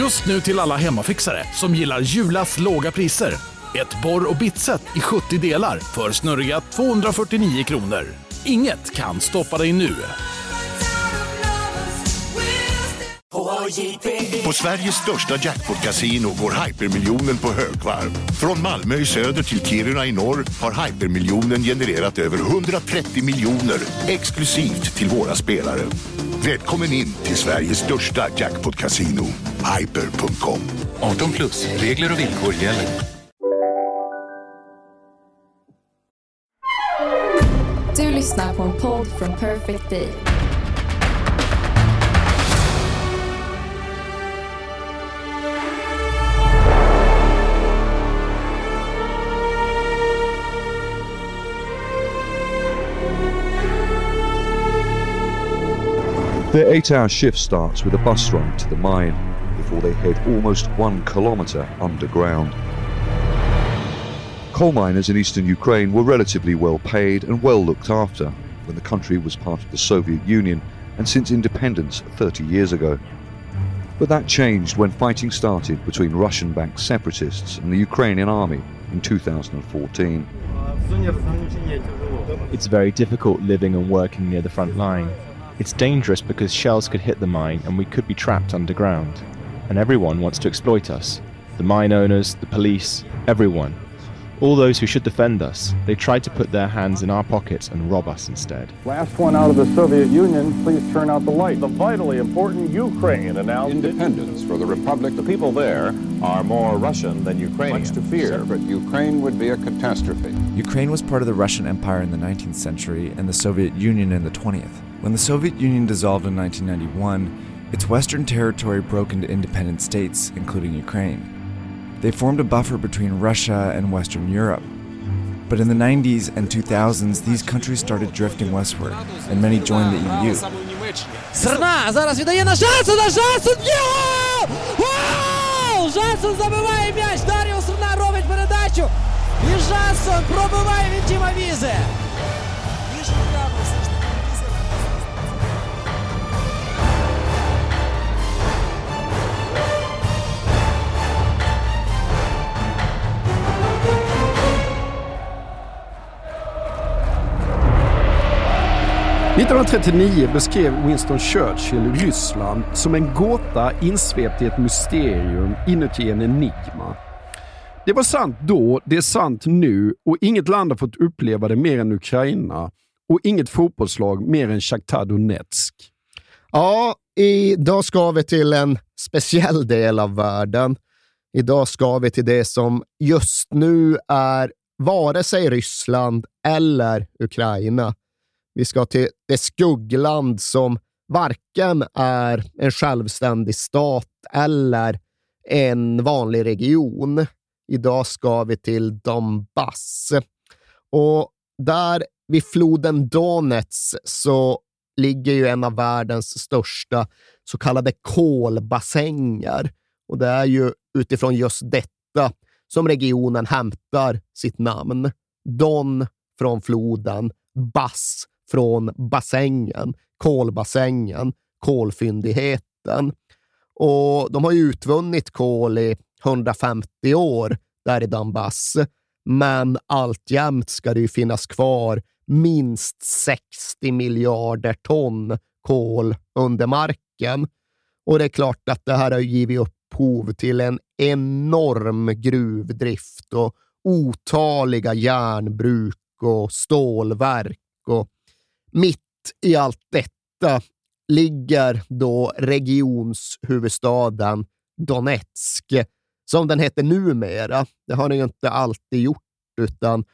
Just nu till alla hemmafixare som gillar Julas låga priser. Ett borr och bitset i 70 delar för snurriga 249 kronor. Inget kan stoppa dig nu. På Sveriges största jackpot-kasino går hypermiljonen på högvarv. Från Malmö i söder till Kiruna i norr har hypermiljonen genererat över 130 miljoner exklusivt till våra spelare. Välkommen in till Sveriges största jackpot-kasino, hyper.com. 18 plus, regler och villkor gäller. Du lyssnar på en podd från Perfect Day. Their eight hour shift starts with a bus ride to the mine before they head almost one kilometre underground. Coal miners in eastern Ukraine were relatively well paid and well looked after when the country was part of the Soviet Union and since independence 30 years ago. But that changed when fighting started between Russian backed separatists and the Ukrainian army in 2014. It's very difficult living and working near the front line. It's dangerous because shells could hit the mine and we could be trapped underground. And everyone wants to exploit us the mine owners, the police, everyone. All those who should defend us, they tried to put their hands in our pockets and rob us instead. Last one out of the Soviet Union, please turn out the light. The vitally important Ukraine announced independence for the republic. The people there are more Russian than Ukrainian. Much to fear. Separate Ukraine would be a catastrophe. Ukraine was part of the Russian Empire in the 19th century and the Soviet Union in the 20th. When the Soviet Union dissolved in 1991, its western territory broke into independent states, including Ukraine They formed a buffer between Russia and Western Europe. But in the 90s and 2000s, these countries started drifting westward, and many joined the EU. Срна зараз віддає на Жансон, на Жансон! Йо! Вау! Жансон забиває м'яч, Даріо Срна робить передачу. І Жансон пробиває від Тіма Візе. 1939 beskrev Winston Churchill Ryssland som en gåta insvept i ett mysterium inuti en enigma. Det var sant då, det är sant nu och inget land har fått uppleva det mer än Ukraina och inget fotbollslag mer än Shakhtar Donetsk. Ja, idag ska vi till en speciell del av världen. Idag ska vi till det som just nu är vare sig Ryssland eller Ukraina. Vi ska till det skuggland som varken är en självständig stat eller en vanlig region. Idag ska vi till Donbass. Och där vid floden Donets så ligger ju en av världens största så kallade kolbassänger. Och det är ju utifrån just detta som regionen hämtar sitt namn. Don från floden, Bass från bassängen, kolbassängen, kolfyndigheten. Och de har ju utvunnit kol i 150 år där i Donbass, men alltjämt ska det ju finnas kvar minst 60 miljarder ton kol under marken. Och det är klart att det här har givit upphov till en enorm gruvdrift och otaliga järnbruk och stålverk och mitt i allt detta ligger då regionshuvudstaden Donetsk, som den heter numera. Det har den ju inte alltid gjort, utan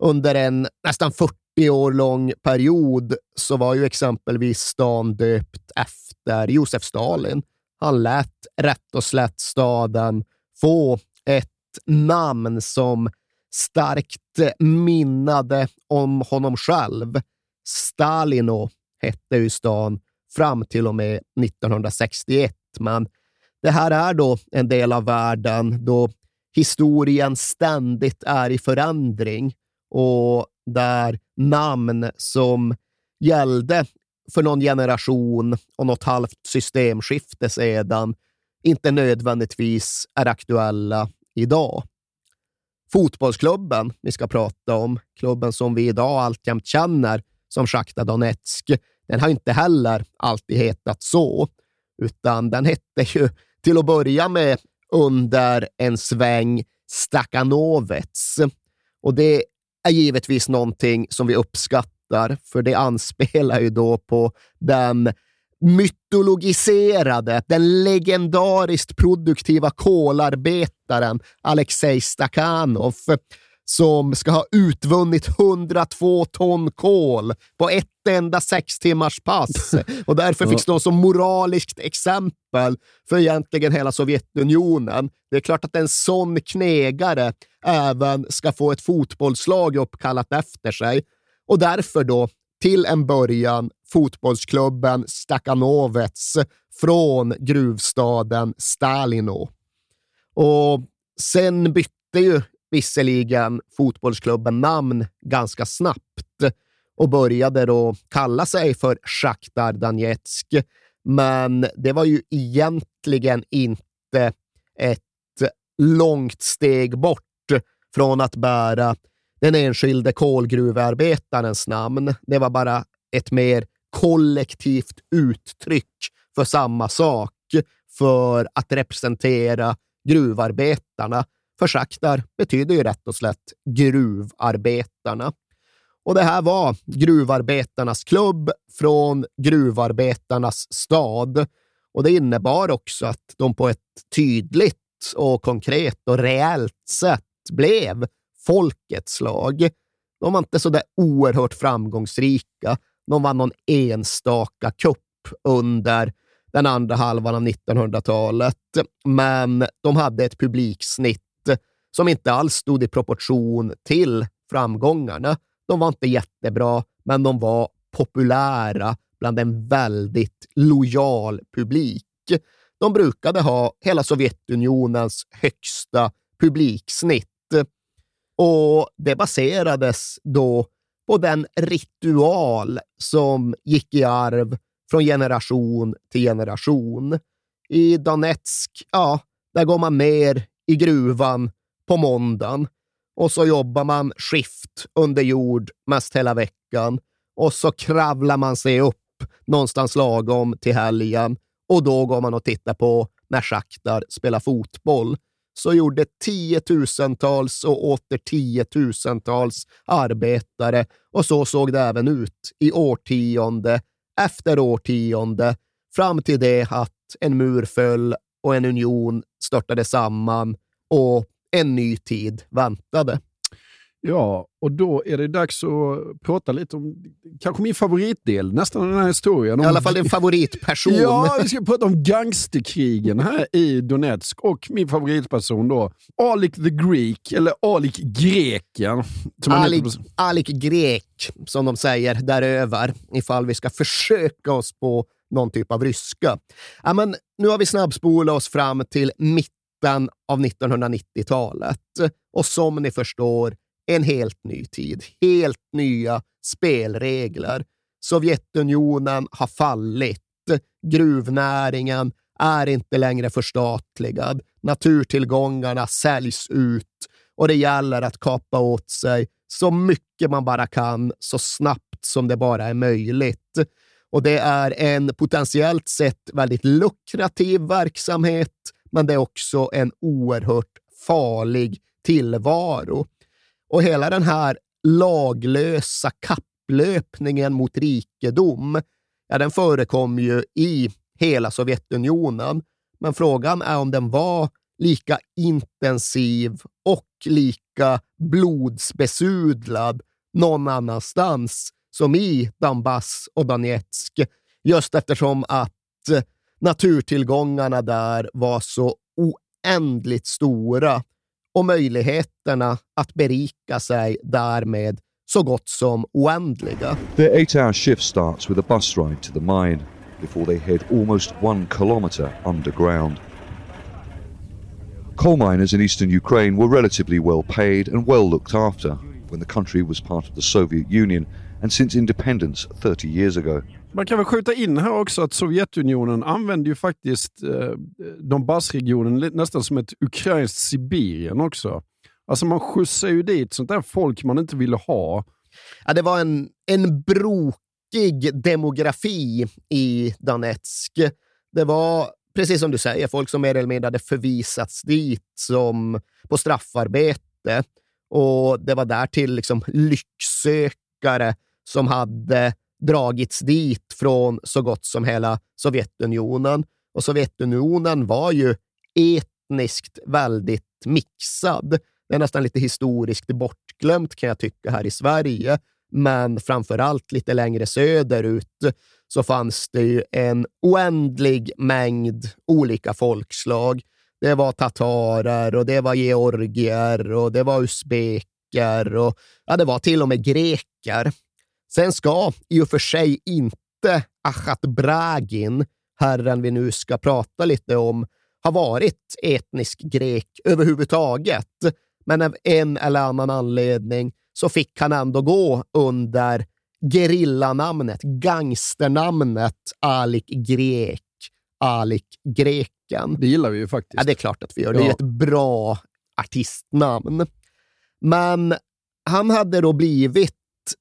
under en nästan 40 år lång period så var ju exempelvis stan döpt efter Josef Stalin. Han lät rätt och slätt staden få ett namn som starkt minnade om honom själv. Stalino hette ju stan fram till och med 1961, men det här är då en del av världen då historien ständigt är i förändring och där namn som gällde för någon generation och något halvt systemskifte sedan inte nödvändigtvis är aktuella idag. Fotbollsklubben vi ska prata om, klubben som vi idag alltjämt känner som Sjachtar Donetsk, den har inte heller alltid hetat så, utan den hette ju till att börja med under en sväng Stakhanovets. Och det är givetvis någonting som vi uppskattar, för det anspelar ju då på den mytologiserade, den legendariskt produktiva kolarbetaren Alexej Stakhanov som ska ha utvunnit 102 ton kol på ett enda sex timmars pass och därför fick stå som moraliskt exempel för egentligen hela Sovjetunionen. Det är klart att en sån knegare även ska få ett fotbollslag uppkallat efter sig och därför då till en början fotbollsklubben Stakhanovets från gruvstaden Stalino. Och sen bytte ju visserligen fotbollsklubben namn ganska snabbt och började då kalla sig för Sjachtar Donetsk. Men det var ju egentligen inte ett långt steg bort från att bära den enskilde kolgruvearbetarens namn. Det var bara ett mer kollektivt uttryck för samma sak, för att representera gruvarbetarna. För betyder ju rätt och slätt gruvarbetarna. Och det här var gruvarbetarnas klubb från gruvarbetarnas stad. Och det innebar också att de på ett tydligt och konkret och reellt sätt blev folkets lag. De var inte så där oerhört framgångsrika. De vann någon enstaka kupp under den andra halvan av 1900-talet, men de hade ett publiksnitt som inte alls stod i proportion till framgångarna. De var inte jättebra, men de var populära bland en väldigt lojal publik. De brukade ha hela Sovjetunionens högsta publiksnitt och det baserades då på den ritual som gick i arv från generation till generation. I Donetsk, ja, där går man ner i gruvan på måndagen. Och så jobbar man skift under jord mest hela veckan. Och så kravlar man sig upp någonstans lagom till helgen. Och då går man och tittar på när Schaktar spelar fotboll. Så gjorde tiotusentals och åter tiotusentals arbetare. Och så såg det även ut i årtionde efter årtionde. Fram till det att en mur föll och en union störtade samman. Och en ny tid väntade. Ja, och då är det dags att prata lite om kanske min favoritdel nästan den här historien. Om... I alla fall din favoritperson. ja, vi ska prata om gangsterkrigen här i Donetsk och min favoritperson då, Alik the Greek, eller Alik Greken. Alik, Alik Grek, som de säger däröver, ifall vi ska försöka oss på någon typ av ryska. Ja, men nu har vi snabbspolat oss fram till mitten av 1990-talet och som ni förstår en helt ny tid, helt nya spelregler. Sovjetunionen har fallit. Gruvnäringen är inte längre förstatligad. Naturtillgångarna säljs ut och det gäller att kapa åt sig så mycket man bara kan, så snabbt som det bara är möjligt. Och det är en potentiellt sett väldigt lukrativ verksamhet, men det är också en oerhört farlig tillvaro. Och hela den här laglösa kapplöpningen mot rikedom, ja, den förekom ju i hela Sovjetunionen. Men frågan är om den var lika intensiv och lika blodsbesudlad någon annanstans som i Donbass och Donetsk. Just eftersom att naturtillgångarna där var så oändligt stora och möjligheterna att berika sig därmed så gott som oändliga. Their eight-hour shift starts with a bus ride to the mine before they head almost one kilometre underground. Coal miners in eastern Ukraine were relatively well paid and well looked after when the country was part of the Soviet Union and since independence 30 years ago. Man kan väl skjuta in här också att Sovjetunionen använde ju faktiskt eh, Donbassregionen nästan som ett ukrainskt Sibirien också. Alltså man skjutsar ju dit sånt där folk man inte ville ha. Ja, det var en, en brokig demografi i Donetsk. Det var, precis som du säger, folk som mer eller mindre hade förvisats dit som på straffarbete. Och det var därtill liksom lycksökare som hade dragits dit från så gott som hela Sovjetunionen. Och Sovjetunionen var ju etniskt väldigt mixad. Det är nästan lite historiskt bortglömt kan jag tycka här i Sverige. Men framför allt lite längre söderut så fanns det ju en oändlig mängd olika folkslag. Det var tatarer och det var georgier och det var usbeker och ja, det var till och med greker. Sen ska i och för sig inte Achat Bragin, herren vi nu ska prata lite om, ha varit etnisk grek överhuvudtaget. Men av en eller annan anledning så fick han ändå gå under gerillanamnet, gangsternamnet Alik Grek, Alik Greken. Det gillar vi ju faktiskt. Ja, det är klart att vi gör. Det är ett bra artistnamn. Men han hade då blivit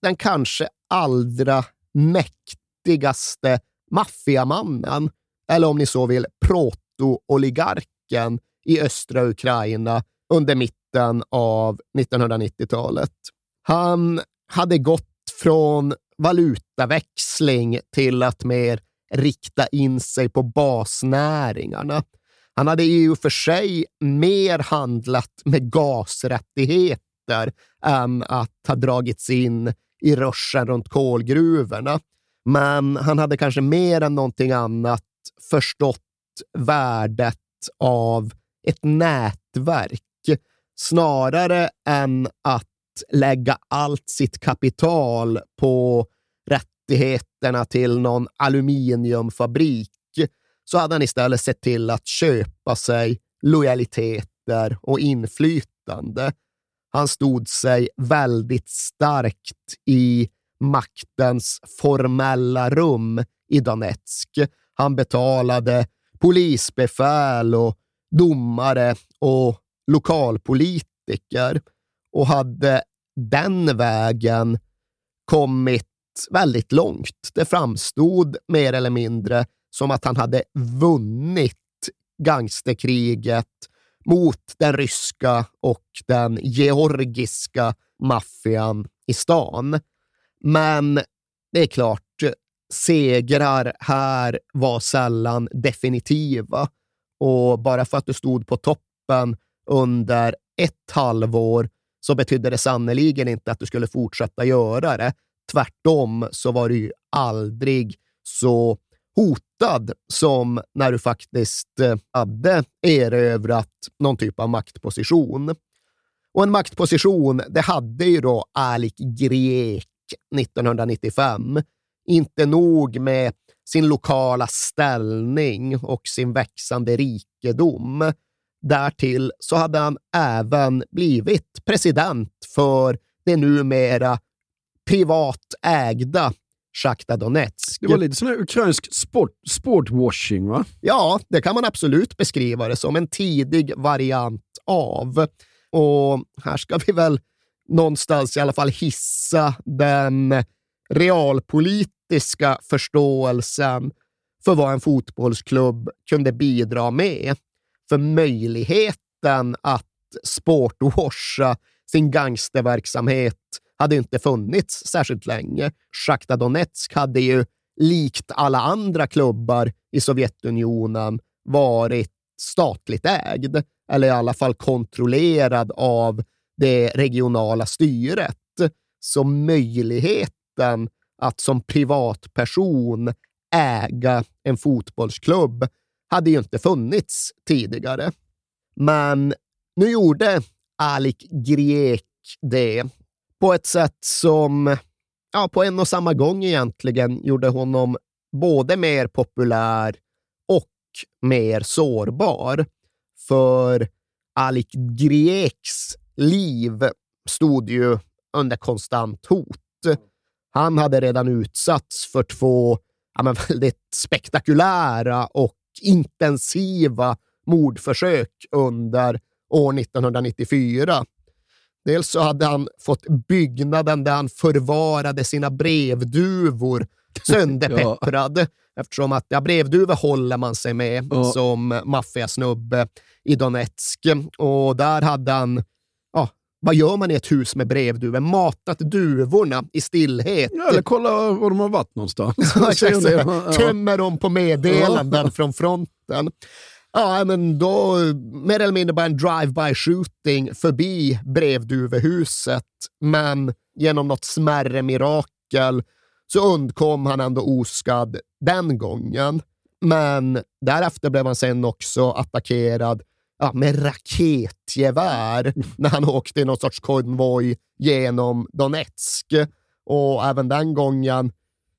den kanske allra mäktigaste maffiamannen, eller om ni så vill, proto-oligarken i östra Ukraina under mitten av 1990-talet. Han hade gått från valutaväxling till att mer rikta in sig på basnäringarna. Han hade i och för sig mer handlat med gasrättigheter än att ha dragits in i ruschen runt kolgruvorna. Men han hade kanske mer än någonting annat förstått värdet av ett nätverk snarare än att lägga allt sitt kapital på rättigheterna till någon aluminiumfabrik så hade han istället sett till att köpa sig lojaliteter och inflytande. Han stod sig väldigt starkt i maktens formella rum i Donetsk. Han betalade polisbefäl och domare och lokalpolitiker och hade den vägen kommit väldigt långt. Det framstod mer eller mindre som att han hade vunnit gangsterkriget mot den ryska och den georgiska maffian i stan. Men det är klart, segrar här var sällan definitiva och bara för att du stod på toppen under ett halvår så betydde det sannerligen inte att du skulle fortsätta göra det. Tvärtom så var du ju aldrig så hotad som när du faktiskt eh, hade erövrat någon typ av maktposition. Och en maktposition, det hade ju då Alik Grek 1995. Inte nog med sin lokala ställning och sin växande rikedom. Därtill så hade han även blivit president för det numera privat Sjachta Donetsk. Det var lite sån här ukrainsk sport, sportwashing, va? Ja, det kan man absolut beskriva det som en tidig variant av. Och här ska vi väl någonstans i alla fall hissa den realpolitiska förståelsen för vad en fotbollsklubb kunde bidra med. För möjligheten att sportwasha sin gangsterverksamhet hade inte funnits särskilt länge. Sjachta Donetsk hade ju, likt alla andra klubbar i Sovjetunionen, varit statligt ägd, eller i alla fall kontrollerad av det regionala styret. Så möjligheten att som privatperson äga en fotbollsklubb hade ju inte funnits tidigare. Men nu gjorde Alik Griek det på ett sätt som ja, på en och samma gång egentligen gjorde honom både mer populär och mer sårbar. För Alik Grieks liv stod ju under konstant hot. Han hade redan utsatts för två ja, men väldigt spektakulära och intensiva mordförsök under år 1994. Dels så hade han fått byggnaden där han förvarade sina brevduvor sönderpepprad. ja. Eftersom att ja, brevduvor håller man sig med ja. som maffiasnubbe i Donetsk. Och där hade han, ja, vad gör man i ett hus med brevduvor? Matat duvorna i stillhet. Ja, eller kolla var de har varit någonstans. ja, Tömmer dem på meddelanden från fronten. Ja, men då mer eller mindre bara en drive-by shooting förbi brevduvehuset. Men genom något smärre mirakel så undkom han ändå oskadd den gången. Men därefter blev han sen också attackerad ja, med raketgevär när han åkte i någon sorts konvoj genom Donetsk. Och även den gången,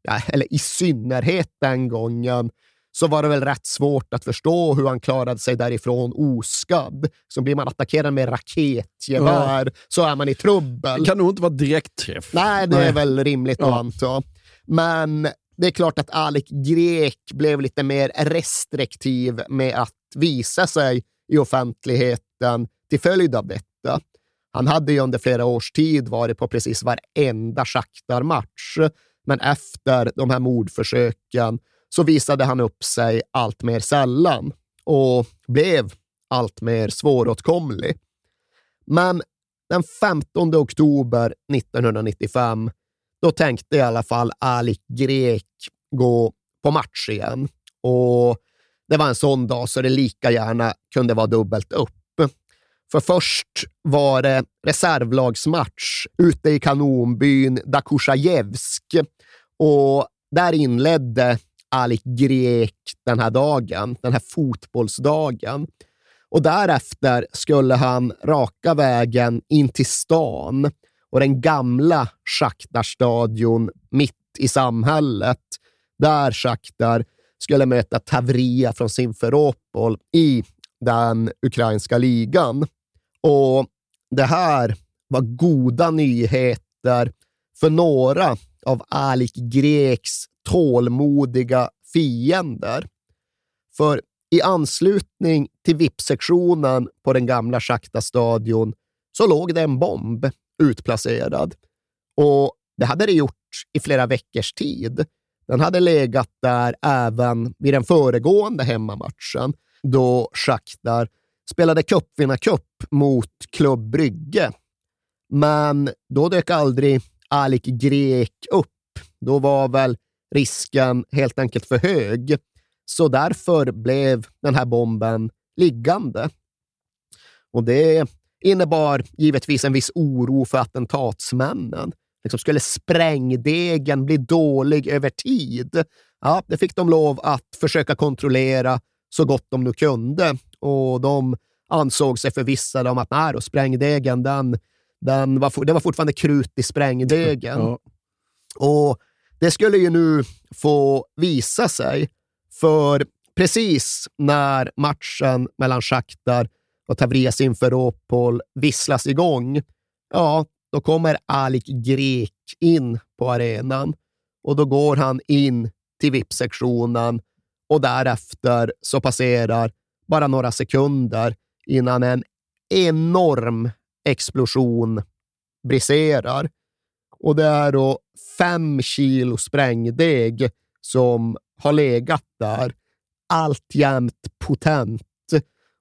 ja, eller i synnerhet den gången, så var det väl rätt svårt att förstå hur han klarade sig därifrån oskadd. Så blir man attackerad med raketgevär ja. så är man i trubbel. Det kan nog inte vara direktträff. Nej, det Nej. är väl rimligt ja. att anta. Men det är klart att Alec Grek blev lite mer restriktiv med att visa sig i offentligheten till följd av detta. Han hade ju under flera års tid varit på precis varenda Shakhtar-match, men efter de här mordförsöken så visade han upp sig allt mer sällan och blev allt mer svåråtkomlig. Men den 15 oktober 1995, då tänkte i alla fall Alik Grek gå på match igen. Och det var en sån dag så det lika gärna kunde vara dubbelt upp. För först var det reservlagsmatch ute i kanonbyn Dakushajevsk och där inledde Alik Grek den här dagen, den här fotbollsdagen. Och därefter skulle han raka vägen in till stan och den gamla Shakhtar-stadion mitt i samhället, där Shakhtar skulle möta Tavria från Simferopol i den ukrainska ligan. Och det här var goda nyheter för några av Alik Greks tålmodiga fiender. För i anslutning till VIP-sektionen på den gamla Schakta stadion så låg det en bomb utplacerad. Och det hade det gjort i flera veckors tid. Den hade legat där även vid den föregående hemmamatchen då Shakhtar spelade cupvinnarcup mot Klubb Brygge. Men då dök aldrig Alik Grek upp. Då var väl risken helt enkelt för hög. Så därför blev den här bomben liggande. Och det innebar givetvis en viss oro för attentatsmännen. Liksom skulle sprängdegen bli dålig över tid? Ja, det fick de lov att försöka kontrollera så gott de nu kunde och de ansåg sig förvissade om att nej då, sprängdegen, den, den var, det var fortfarande krut i sprängdegen. Ja. Och det skulle ju nu få visa sig, för precis när matchen mellan Shakhtar och Tavria Simferopol visslas igång, ja, då kommer Alik Grek in på arenan och då går han in till VIP-sektionen och därefter så passerar bara några sekunder innan en enorm explosion briserar. Och det är då fem kilo sprängdeg som har legat där, alltjämt potent.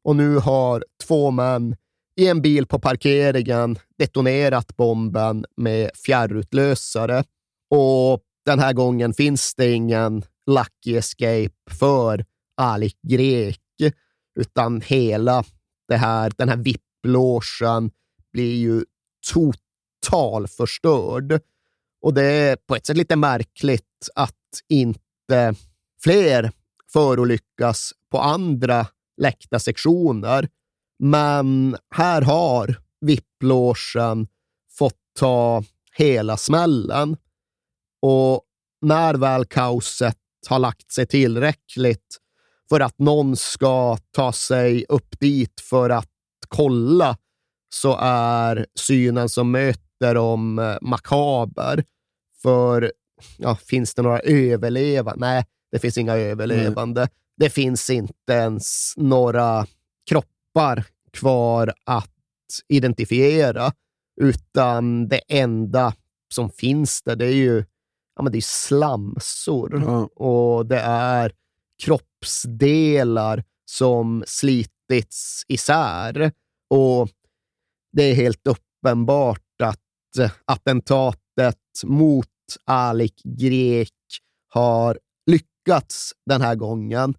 Och nu har två män i en bil på parkeringen detonerat bomben med fjärrutlösare. Och den här gången finns det ingen lucky escape för Alik Grek, utan hela det här, den här VIP-logen blir ju totalförstörd. Och det är på ett sätt lite märkligt att inte fler förolyckas på andra läktarsektioner. Men här har VIP-logen fått ta hela smällen. Och när väl kaoset har lagt sig tillräckligt för att någon ska ta sig upp dit för att kolla så är synen som möter dem makaber. För ja, finns det några överlevande? Nej, det finns inga överlevande. Mm. Det finns inte ens några kroppar kvar att identifiera, utan det enda som finns där, det är ju ja, men det är slamsor Ja. och det är kroppsdelar som slitits isär. Och det är helt uppenbart eh, attentatet mot Alik Grek har lyckats den här gången.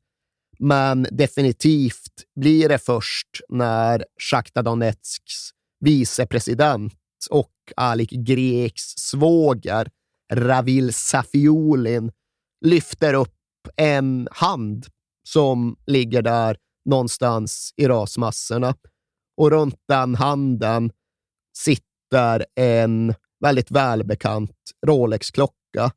Men definitivt blir det först när Sjachtar Donetsks vicepresident och Alik Greks svåger Ravil Safiulin lyfter upp en hand som ligger där någonstans i rasmassorna. Och runt den handen sitter en väldigt välbekant Rolex-klocka.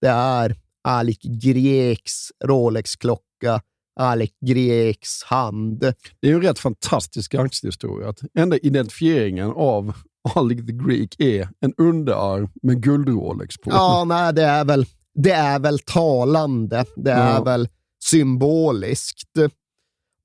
Det är Alik Greks Rolex-klocka, Alik Greks hand. Det är ju en rätt fantastisk gangsterhistoria. Enda identifieringen av Alik the Greek är en underarm med guld-Rolex på. Ja, nej, det är väl, det är väl talande. Det är Ja. väl symboliskt.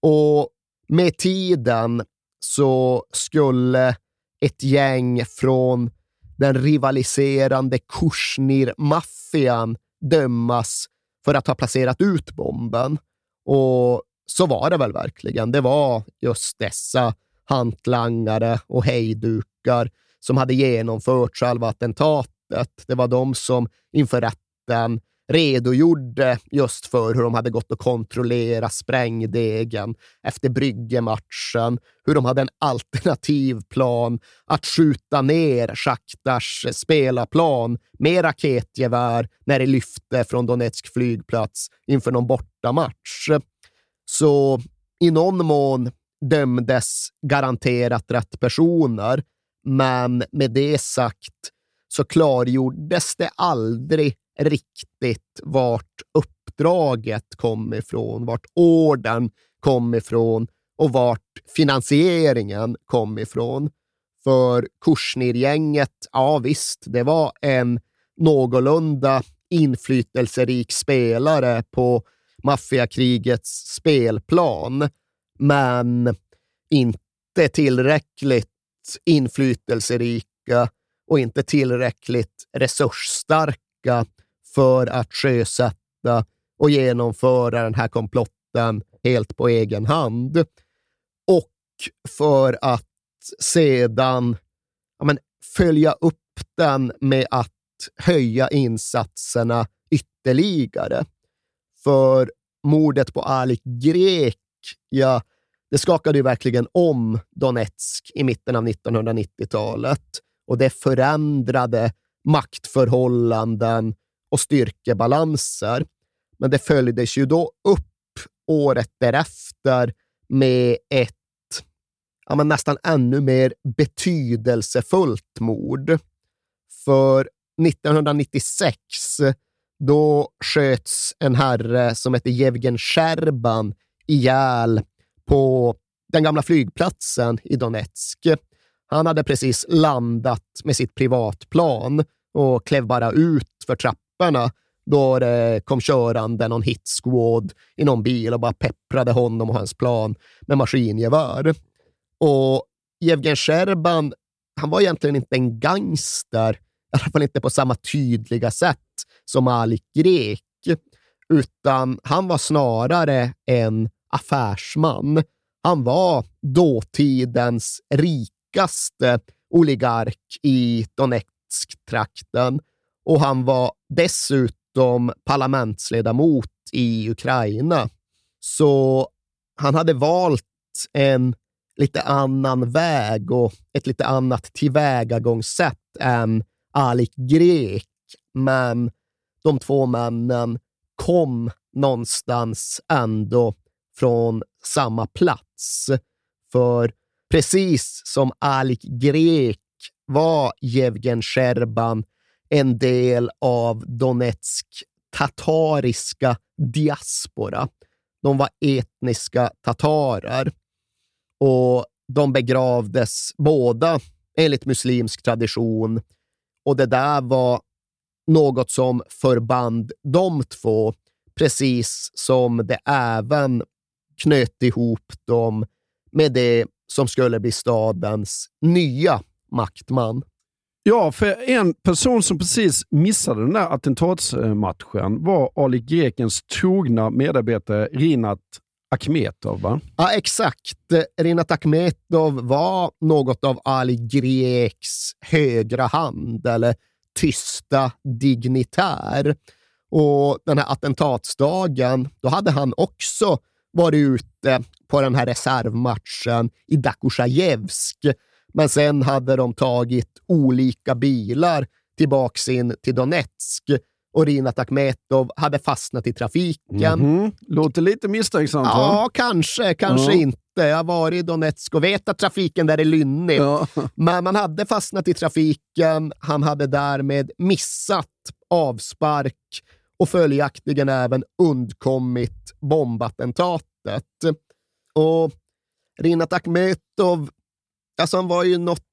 Och med tiden så skulle ett gäng från den rivaliserande Kushnir-maffian dömas för att ha placerat ut bomben. Och så var det väl verkligen. Det var just dessa hantlangare och hejdukar som hade genomfört själva attentatet. Det var de som inför rätten redogjorde just för hur de hade gått och kontrollerat sprängdegen efter Bryggematchen, hur de hade en alternativ plan att skjuta ner Schaktars spelarplan med raketgevär när det lyfte från Donetsk flygplats inför någon bortamatch. Så i någon mån dömdes garanterat rätt personer, men med det sagt så klargjordes det aldrig riktigt vart uppdraget kom ifrån, vart orden kom ifrån och vart finansieringen kom ifrån. För Kushnir-gänget, ja visst, det var en någorlunda inflytelserik spelare på maffiakrigets spelplan, men inte tillräckligt inflytelserika och inte tillräckligt resursstarka för att sjösätta och genomföra den här komplotten helt på egen hand. Och för att sedan ja, men, följa upp den med att höja insatserna ytterligare. För mordet på Alik Grek, ja, det skakade ju verkligen om Donetsk i mitten av 1990-talet och det förändrade maktförhållanden och styrkebalanser. Men det följdes ju då upp året därefter med ett ja, men nästan ännu mer betydelsefullt mord. För 1996 då sköts en herre som hette Jevgen Scherban ihjäl på den gamla flygplatsen i Donetsk. Han hade precis landat med sitt privatplan och klev bara ut för trapporna då det kom körande någon hit squad i någon bil och bara pepprade honom och hans plan med maskingevär. Och Jevgen Sherban, han var egentligen inte en gangster, i alla fall inte på samma tydliga sätt som Alik Grek, utan han var snarare en affärsman. Han var dåtidens rikaste oligark i Donetsk-trakten och han var dessutom parlamentsledamot i Ukraina. Så han hade valt en lite annan väg och ett lite annat tillvägagångssätt än Alik Grek, men de två männen kom någonstans ändå från samma plats. För precis som Alik Grek var Jevgen Sherban en del av Donetsk tatariska diaspora. De var etniska tatarer och de begravdes båda enligt muslimsk tradition och det där var något som förband de två, precis som det även knöt ihop dem med det som skulle bli stadens nya maktman. Ja, för en person som precis missade den där attentatsmatchen var Ali Grekens trogna medarbetare Rinat Akhmetov, va? Ja, exakt. Rinat Akhmetov var något av Ali Greks högra hand, eller tysta dignitär. Och den här attentatsdagen, då hade han också varit ute på den här reservmatchen i Dakosjajevsk men sen hade de tagit olika bilar tillbaks in till Donetsk och Rinat Akhmetov hade fastnat i trafiken. Mm -hmm. Låter lite misstänksamt. Ja, va? kanske, kanske ja. inte. Jag har varit i Donetsk och vet att trafiken där är lynnig. Ja. Men man hade fastnat i trafiken. Han hade därmed missat avspark och följaktligen även undkommit bombattentatet. Och Rinat Akhmetov, alltså han var ju något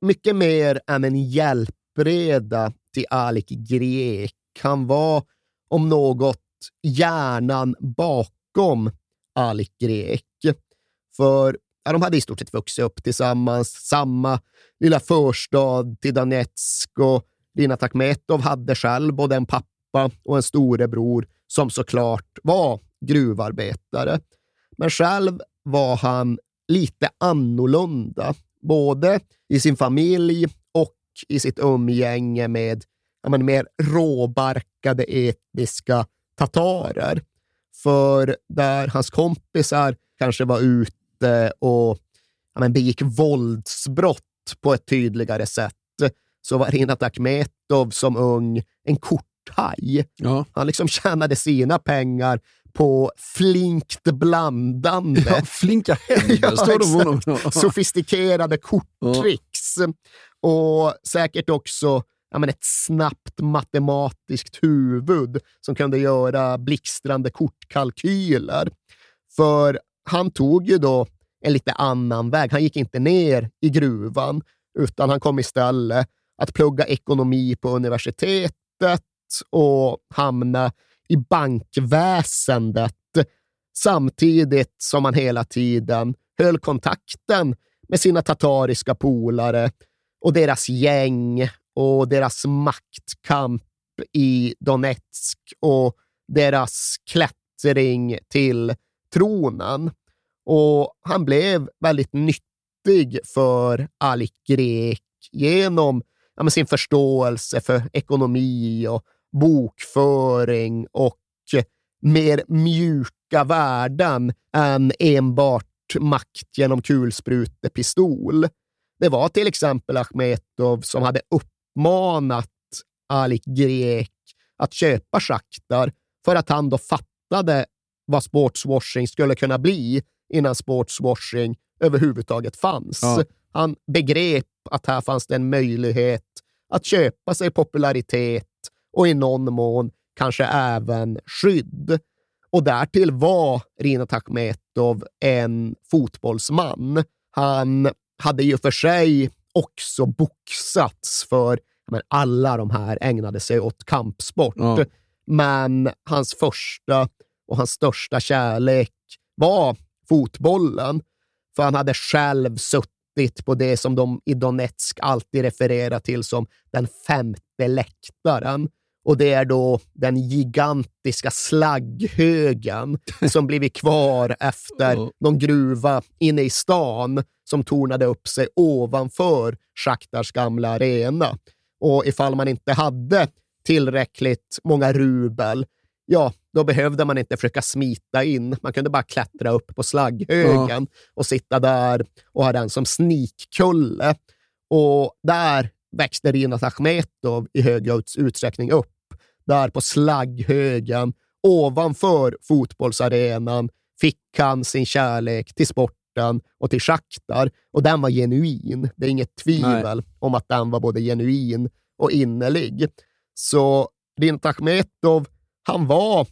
mycket mer än en hjälpreda till Alik Grek. Han var, om något, hjärnan bakom Alik Grek. För ja, de hade i stort sett vuxit upp tillsammans, samma lilla förstad till Donetsk och Lina Takmetov hade själv både en pappa och en storebror som såklart var gruvarbetare. Men själv var han lite annorlunda, både i sin familj och i sitt umgänge med ja, men, mer råbarkade etniska tatarer. För där hans kompisar kanske var ute och ja, men, begick våldsbrott på ett tydligare sätt, så var Rinat Akhmetov som ung en korthaj. Ja. Han liksom tjänade sina pengar på flinkt blandande. Ja, flinka händer står det honom. Ja. Sofistikerade korttricks. Och säkert också ja, men ett snabbt matematiskt huvud som kunde göra blixtrande kortkalkyler. För han tog ju då en lite annan väg. Han gick inte ner i gruvan, utan han kom istället att plugga ekonomi på universitetet och hamna i bankväsendet samtidigt som han hela tiden höll kontakten med sina tatariska polare och deras gäng och deras maktkamp i Donetsk och deras klättring till tronen. Och han blev väldigt nyttig för Alik Grek genom ja, sin förståelse för ekonomi och bokföring och mer mjuka värden än enbart makt genom kulsprutepistol. Det var till exempel Achmetov som hade uppmanat Alik Grek att köpa schaktar för att han då fattade vad sportswashing skulle kunna bli innan sportswashing överhuvudtaget fanns. Ja. Han begrep att här fanns det en möjlighet att köpa sig popularitet och i någon mån kanske även skydd. Och därtill var Rinat Akhmetov en fotbollsman. Han hade ju för sig också boxats för men alla de här ägnade sig åt kampsport. Ja. Men hans första och hans största kärlek var fotbollen. För han hade själv suttit på det som de i Donetsk alltid refererar till som den femte läktaren. Och det är då den gigantiska slagghögen som blivit kvar efter någon gruva inne i stan som tornade upp sig ovanför Schaktars gamla arena. Och ifall man inte hade tillräckligt många rubel, ja, då behövde man inte försöka smita in. Man kunde bara klättra upp på slagghögen ja. och sitta där och ha den som snikkulle. Och där växte Rinat Achmetov i hög utsträckning upp. Där på slagghögen ovanför fotbollsarenan fick han sin kärlek till sporten och till schaktar. Och den var genuin. Det är inget tvivel Nej. om att den var både genuin och innerlig. Så Rinat Achmetov, han var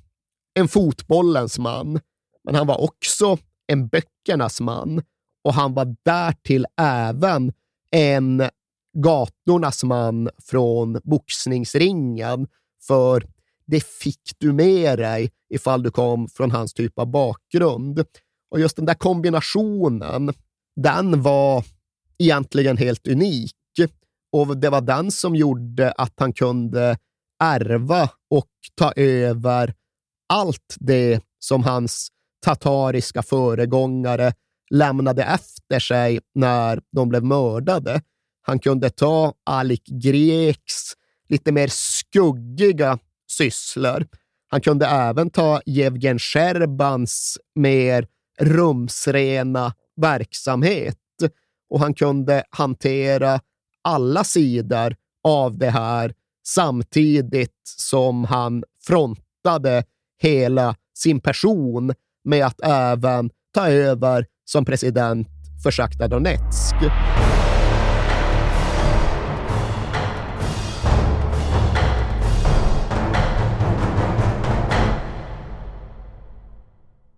en fotbollens man, men han var också en böckernas man och han var därtill även en gatornas man från boxningsringen, för det fick du med dig ifall du kom från hans typ av bakgrund. Och just den där kombinationen, den var egentligen helt unik. Och det var den som gjorde att han kunde ärva och ta över allt det som hans tatariska föregångare lämnade efter sig när de blev mördade. Han kunde ta Alik Greks lite mer skuggiga sysslor. Han kunde även ta Jevgen Sherbans mer rumsrena verksamhet och han kunde hantera alla sidor av det här samtidigt som han frontade hela sin person med att även ta över som president för Sjachtar Donetsk.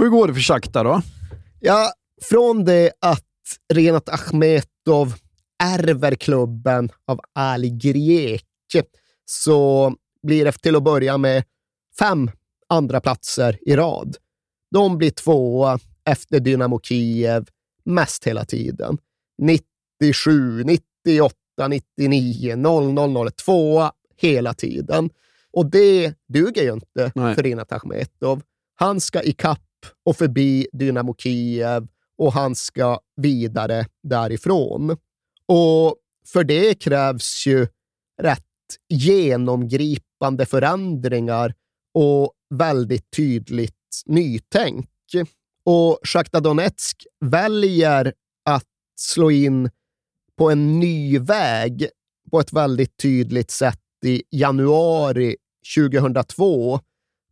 Hur går det för Shakhtar då? Ja, från det att Renat Achmetov ärver klubben av Ali Grieke så blir det till att börja med fem andra platser i rad. De blir tvåa efter Dynamo Kiev mest hela tiden. 97, 98, 99, 00, 02 hela tiden. Och det duger ju inte Nej. för Rinat Achmetov. Han ska ikapp och förbi Dynamo Kiev och han ska vidare därifrån. Och för det krävs ju rätt genomgripande förändringar och väldigt tydligt nytänk. Och Sjachtar Donetsk väljer att slå in på en ny väg på ett väldigt tydligt sätt i januari 2002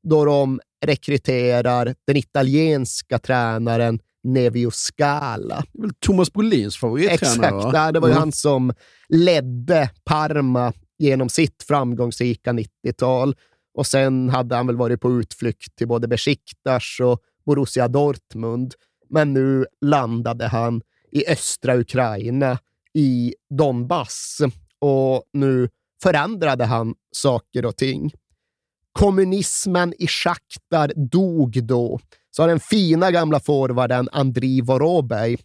då de rekryterar den italienska tränaren Nevio Scala. Det är väl Thomas Brolins favorittränare? Exakt, va? det var ju mm. han som ledde Parma genom sitt framgångsrika 90-tal. Och sen hade han väl varit på utflykt till både Besiktas och Borussia Dortmund. Men nu landade han i östra Ukraina, i Donbass. Och nu förändrade han saker och ting kommunismen i Sjachtar dog då, sa den fina gamla forwarden Andriy Vorobej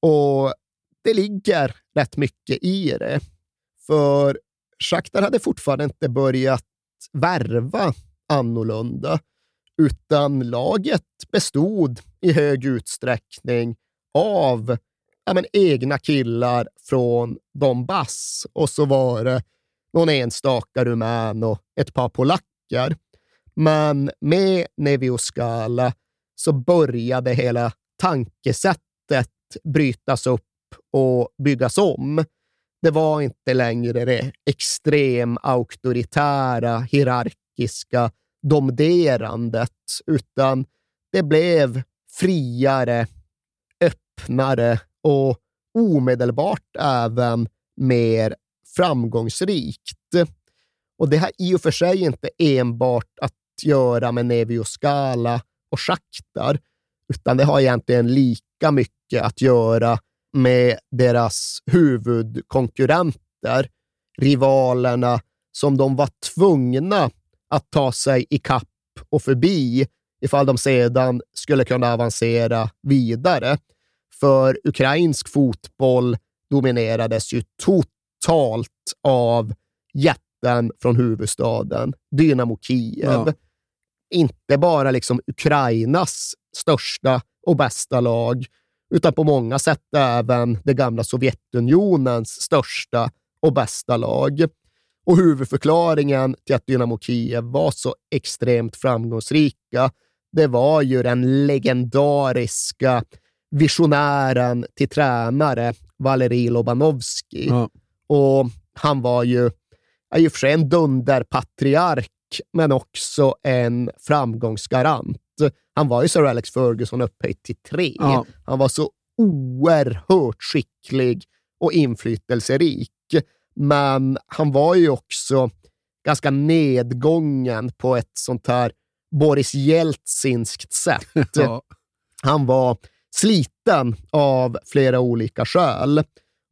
och det ligger rätt mycket i det. För Schaktar hade fortfarande inte börjat värva annorlunda, utan laget bestod i hög utsträckning av ja, men, egna killar från Donbass och så var det någon enstaka rumän och ett par polacker. Men med Nevioskala så började hela tankesättet brytas upp och byggas om. Det var inte längre det extrem auktoritära, hierarkiska domderandet, utan det blev friare, öppnare och omedelbart även mer framgångsrikt. Och det har i och för sig inte enbart att göra med Nevio Scala och Shakhtar, utan det har egentligen lika mycket att göra med deras huvudkonkurrenter, rivalerna som de var tvungna att ta sig i kapp och förbi ifall de sedan skulle kunna avancera vidare. För ukrainsk fotboll dominerades ju totalt av jätten från huvudstaden, Dynamo Kiev. Ja. Inte bara liksom Ukrainas största och bästa lag, utan på många sätt även det gamla Sovjetunionens största och bästa lag. Och huvudförklaringen till att Dynamo Kiev var så extremt framgångsrika, det var ju den legendariska visionären till tränare Valerij Lobanovskij. Ja. Och han var ju i och för sig en dunderpatriark, men också en framgångsgarant. Han var ju Sir Alex Ferguson upphöjt till tre. Ja. Han var så oerhört skicklig och inflytelserik. Men han var ju också ganska nedgången på ett sånt här Boris Jeltsinskt sätt. Ja. Han var sliten av flera olika skäl.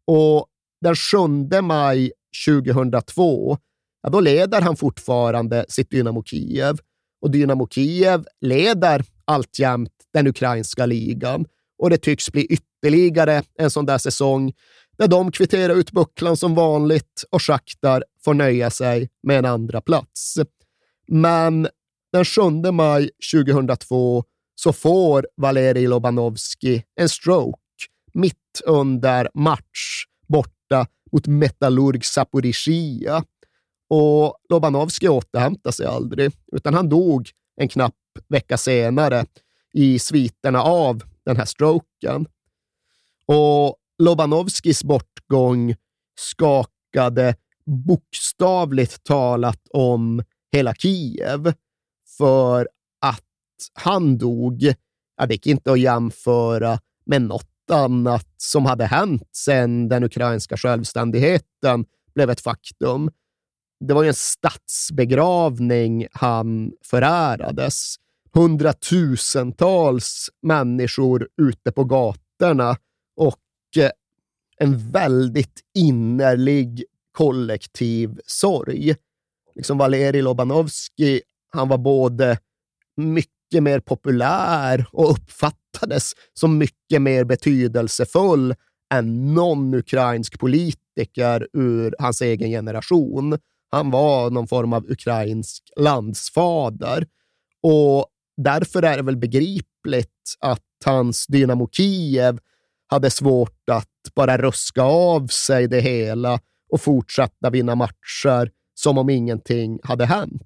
Och den 7 maj 2002, ja, då leder han fortfarande sitt Dynamo Kiev. Och Dynamo Kiev leder alltjämt den ukrainska ligan. Och det tycks bli ytterligare en sån där säsong där de kvitterar ut bucklan som vanligt och Shakhtar får nöja sig med en andra plats. Men den 7 maj 2002 så får Valerij Lobanovski en stroke mitt under match borta mot Metallurg Zaporizjzja. Och Lobanovski återhämtade sig aldrig, utan han dog en knapp vecka senare i sviterna av den här stroken. Och Lobanovskis bortgång skakade bokstavligt talat om hela Kiev. För att han dog, ja, det gick inte att jämföra med något annat som hade hänt sedan den ukrainska självständigheten blev ett faktum. Det var ju en statsbegravning han förärades. Hundratusentals människor ute på gatorna och eh, en väldigt innerlig kollektiv sorg. Liksom Valerij Lobanovskij, han var både mycket mer populär och uppfattades som mycket mer betydelsefull än någon ukrainsk politiker ur hans egen generation. Han var någon form av ukrainsk landsfader och därför är det väl begripligt att hans Dynamo Kiev hade svårt att bara ruska av sig det hela och fortsätta vinna matcher som om ingenting hade hänt.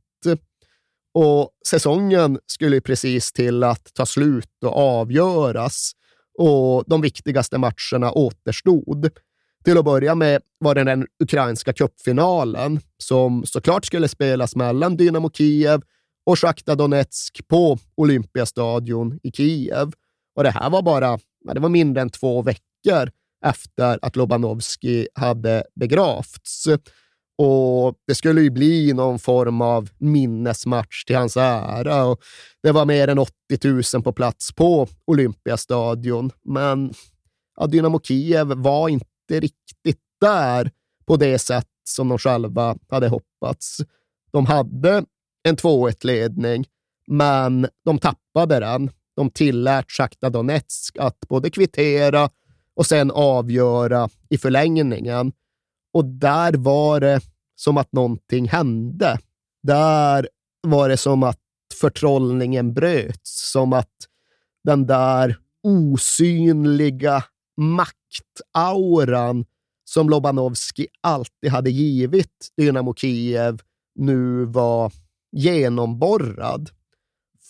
Och säsongen skulle precis till att ta slut och avgöras och de viktigaste matcherna återstod. Till att börja med var det den ukrainska cupfinalen som såklart skulle spelas mellan Dynamo Kiev och Shakhtar Donetsk på Olympiastadion i Kiev. Och det här var bara det var mindre än två veckor efter att Lobanovski hade begravts. Och Det skulle ju bli någon form av minnesmatch till hans ära. Och det var mer än 80 000 på plats på Olympiastadion, men ja, Dynamo Kiev var inte riktigt där på det sätt som de själva hade hoppats. De hade en 2-1-ledning, men de tappade den. De tillät Sjachtar Donetsk att både kvittera och sen avgöra i förlängningen. Och där var det som att någonting hände. Där var det som att förtrollningen bröts, som att den där osynliga maktauran som Lobanovski alltid hade givit Dynamo Kiev nu var genomborrad.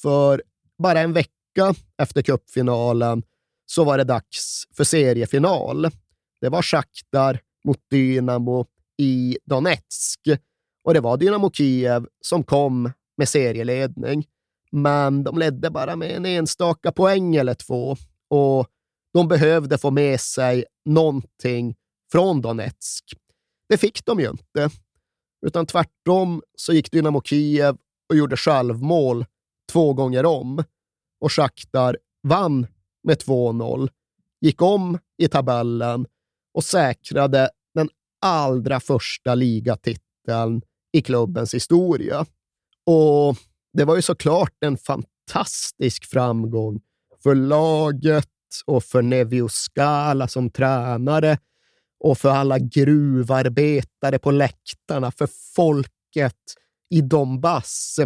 För bara en vecka efter cupfinalen så var det dags för seriefinal. Det var Shakhtar mot Dynamo i Donetsk och det var Dynamo Kiev som kom med serieledning. Men de ledde bara med en enstaka poäng eller två och de behövde få med sig någonting från Donetsk. Det fick de ju inte, utan tvärtom så gick Dynamo Kiev och gjorde självmål två gånger om och Shakhtar vann med 2-0, gick om i tabellen och säkrade allra första ligatiteln i klubbens historia. Och det var ju såklart en fantastisk framgång för laget och för Nevio Scala som tränare och för alla gruvarbetare på läktarna, för folket i Donbass.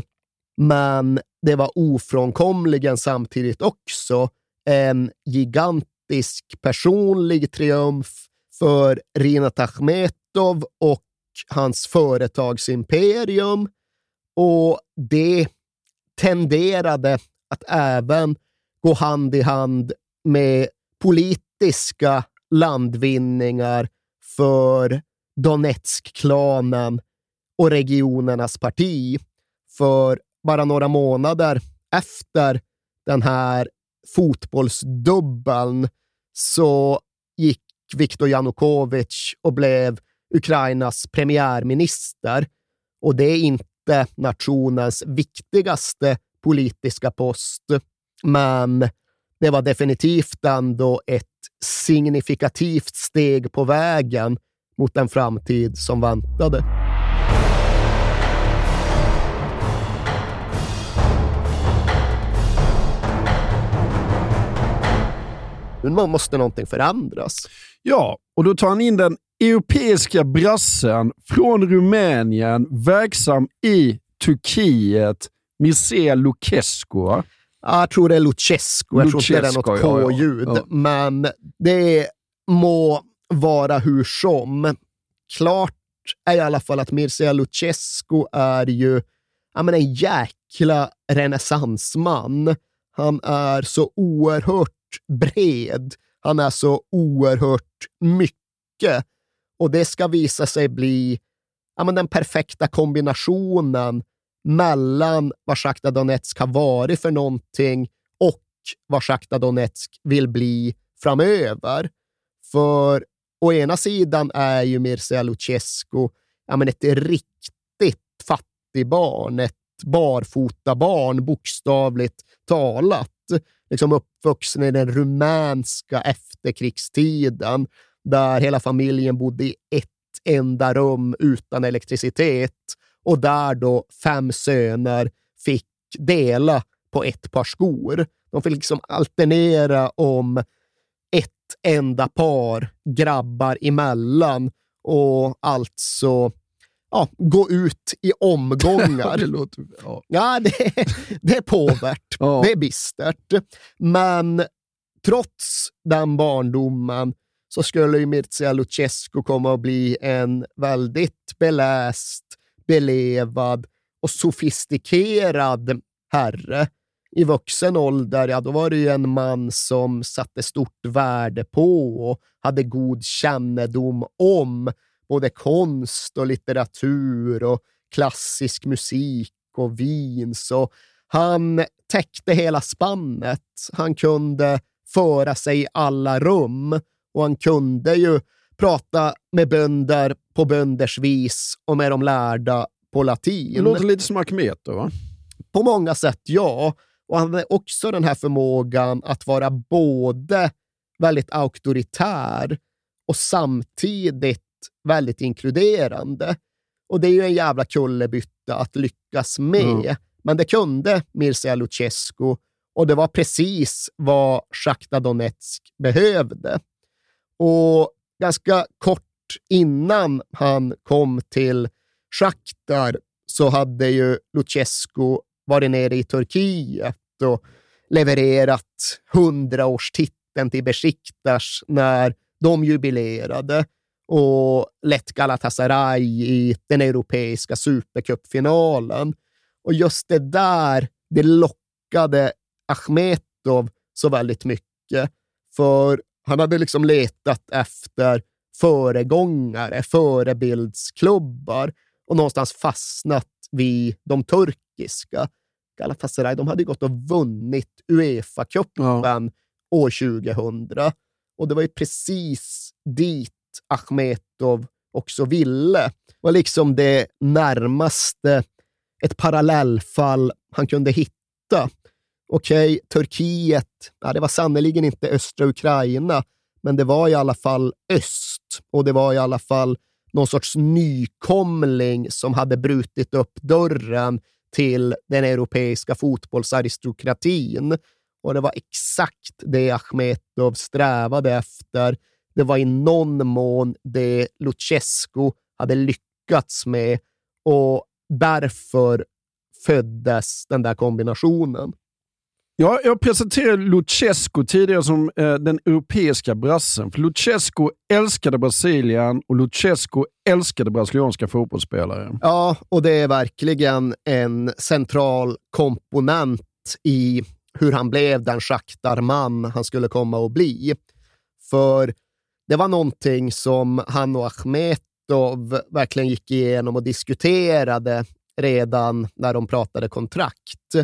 Men det var ofrånkomligen samtidigt också en gigantisk personlig triumf för Rinat Achmetov och hans företagsimperium. Och det tenderade att även gå hand i hand med politiska landvinningar för Donetsk-klanen och regionernas parti. För bara några månader efter den här fotbollsdubbeln så gick Viktor Janukovic och blev Ukrainas premiärminister. Och det är inte nationens viktigaste politiska post, men det var definitivt ändå ett signifikativt steg på vägen mot den framtid som väntade. Nu måste någonting förändras. Ja, och då tar han in den europeiska brassen från Rumänien, verksam i Turkiet, Mircea Lucescu. Jag tror det är Lucescu. Jag tror inte det är något K-ljud. Ja, ja. Men det må vara hur som. Klart är i alla fall att Mircea Lucescu är ju ja, men en jäkla renässansman. Han är så oerhört bred. Han är så oerhört mycket. Och det ska visa sig bli ja, men den perfekta kombinationen mellan vad Sjachtar Donetsk har varit för någonting och vad Sjachtar Donetsk vill bli framöver. För å ena sidan är ju Mircea Lucescu ja, men ett riktigt fattigbarn, ett barfotabarn bokstavligt talat. Liksom uppvuxen i den rumänska efterkrigstiden, där hela familjen bodde i ett enda rum utan elektricitet och där då fem söner fick dela på ett par skor. De fick liksom alternera om ett enda par grabbar emellan och alltså ja, gå ut i omgångar. det, låter, ja. Ja, det, det är påvärt. ja. Det är bistert. Men trots den barndomen så skulle ju Mircea Lucescu komma att bli en väldigt beläst, belevad och sofistikerad herre. I vuxen ålder, ja, då var det ju en man som satte stort värde på och hade god kännedom om både konst och litteratur och klassisk musik och vin. Så han täckte hela spannet. Han kunde föra sig i alla rum och han kunde ju prata med bönder på bönders vis och med de lärda på latin. Det låter lite som Arkimeto, va? På många sätt, ja. Och han hade också den här förmågan att vara både väldigt auktoritär och samtidigt väldigt inkluderande. Och det är ju en jävla kullerbytta att lyckas med. Mm. Men det kunde Mircea Lucescu och det var precis vad Sjachtar Donetsk behövde. Och ganska kort innan han kom till Shakhtar så hade ju Lucescu varit nere i Turkiet och levererat hundraårstiteln till Besiktas när de jubilerade och lett Galatasaray i den europeiska supercupfinalen. Och just det där, det lockade Achmetov så väldigt mycket. För han hade liksom letat efter föregångare, förebildsklubbar och någonstans fastnat vid de turkiska. Galatasaray de hade gått och vunnit Uefa-cupen ja. år 2000 och det var ju precis dit Achmetov också ville. Det var liksom det närmaste ett parallellfall han kunde hitta. Okej, okay, Turkiet, ja, det var sannerligen inte östra Ukraina, men det var i alla fall öst och det var i alla fall någon sorts nykomling som hade brutit upp dörren till den europeiska fotbollsaristokratin. Och det var exakt det Achmetov strävade efter. Det var i någon mån det Lucescu hade lyckats med och därför föddes den där kombinationen. Ja, jag presenterade Lucescu tidigare som eh, den europeiska brassen. För Lucescu älskade Brasilien och Lucescu älskade brasilianska fotbollsspelare. Ja, och det är verkligen en central komponent i hur han blev den schaktarman han skulle komma att bli. För det var någonting som han och Achmetov verkligen gick igenom och diskuterade redan när de pratade kontrakt.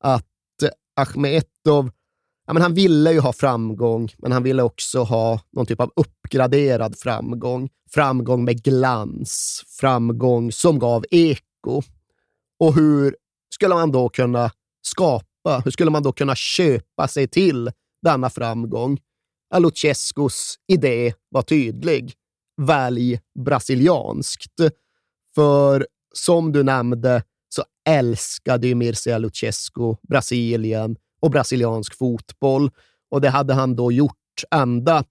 Att Achmetov, ja, men han ville ju ha framgång, men han ville också ha någon typ av uppgraderad framgång. Framgång med glans, framgång som gav eko. Och hur skulle man då kunna skapa, hur skulle man då kunna köpa sig till denna framgång? Lucescus idé var tydlig. Välj brasilianskt. För som du nämnde så älskade ju Mircea Lucescu Brasilien och brasiliansk fotboll. Och det hade han då gjort ända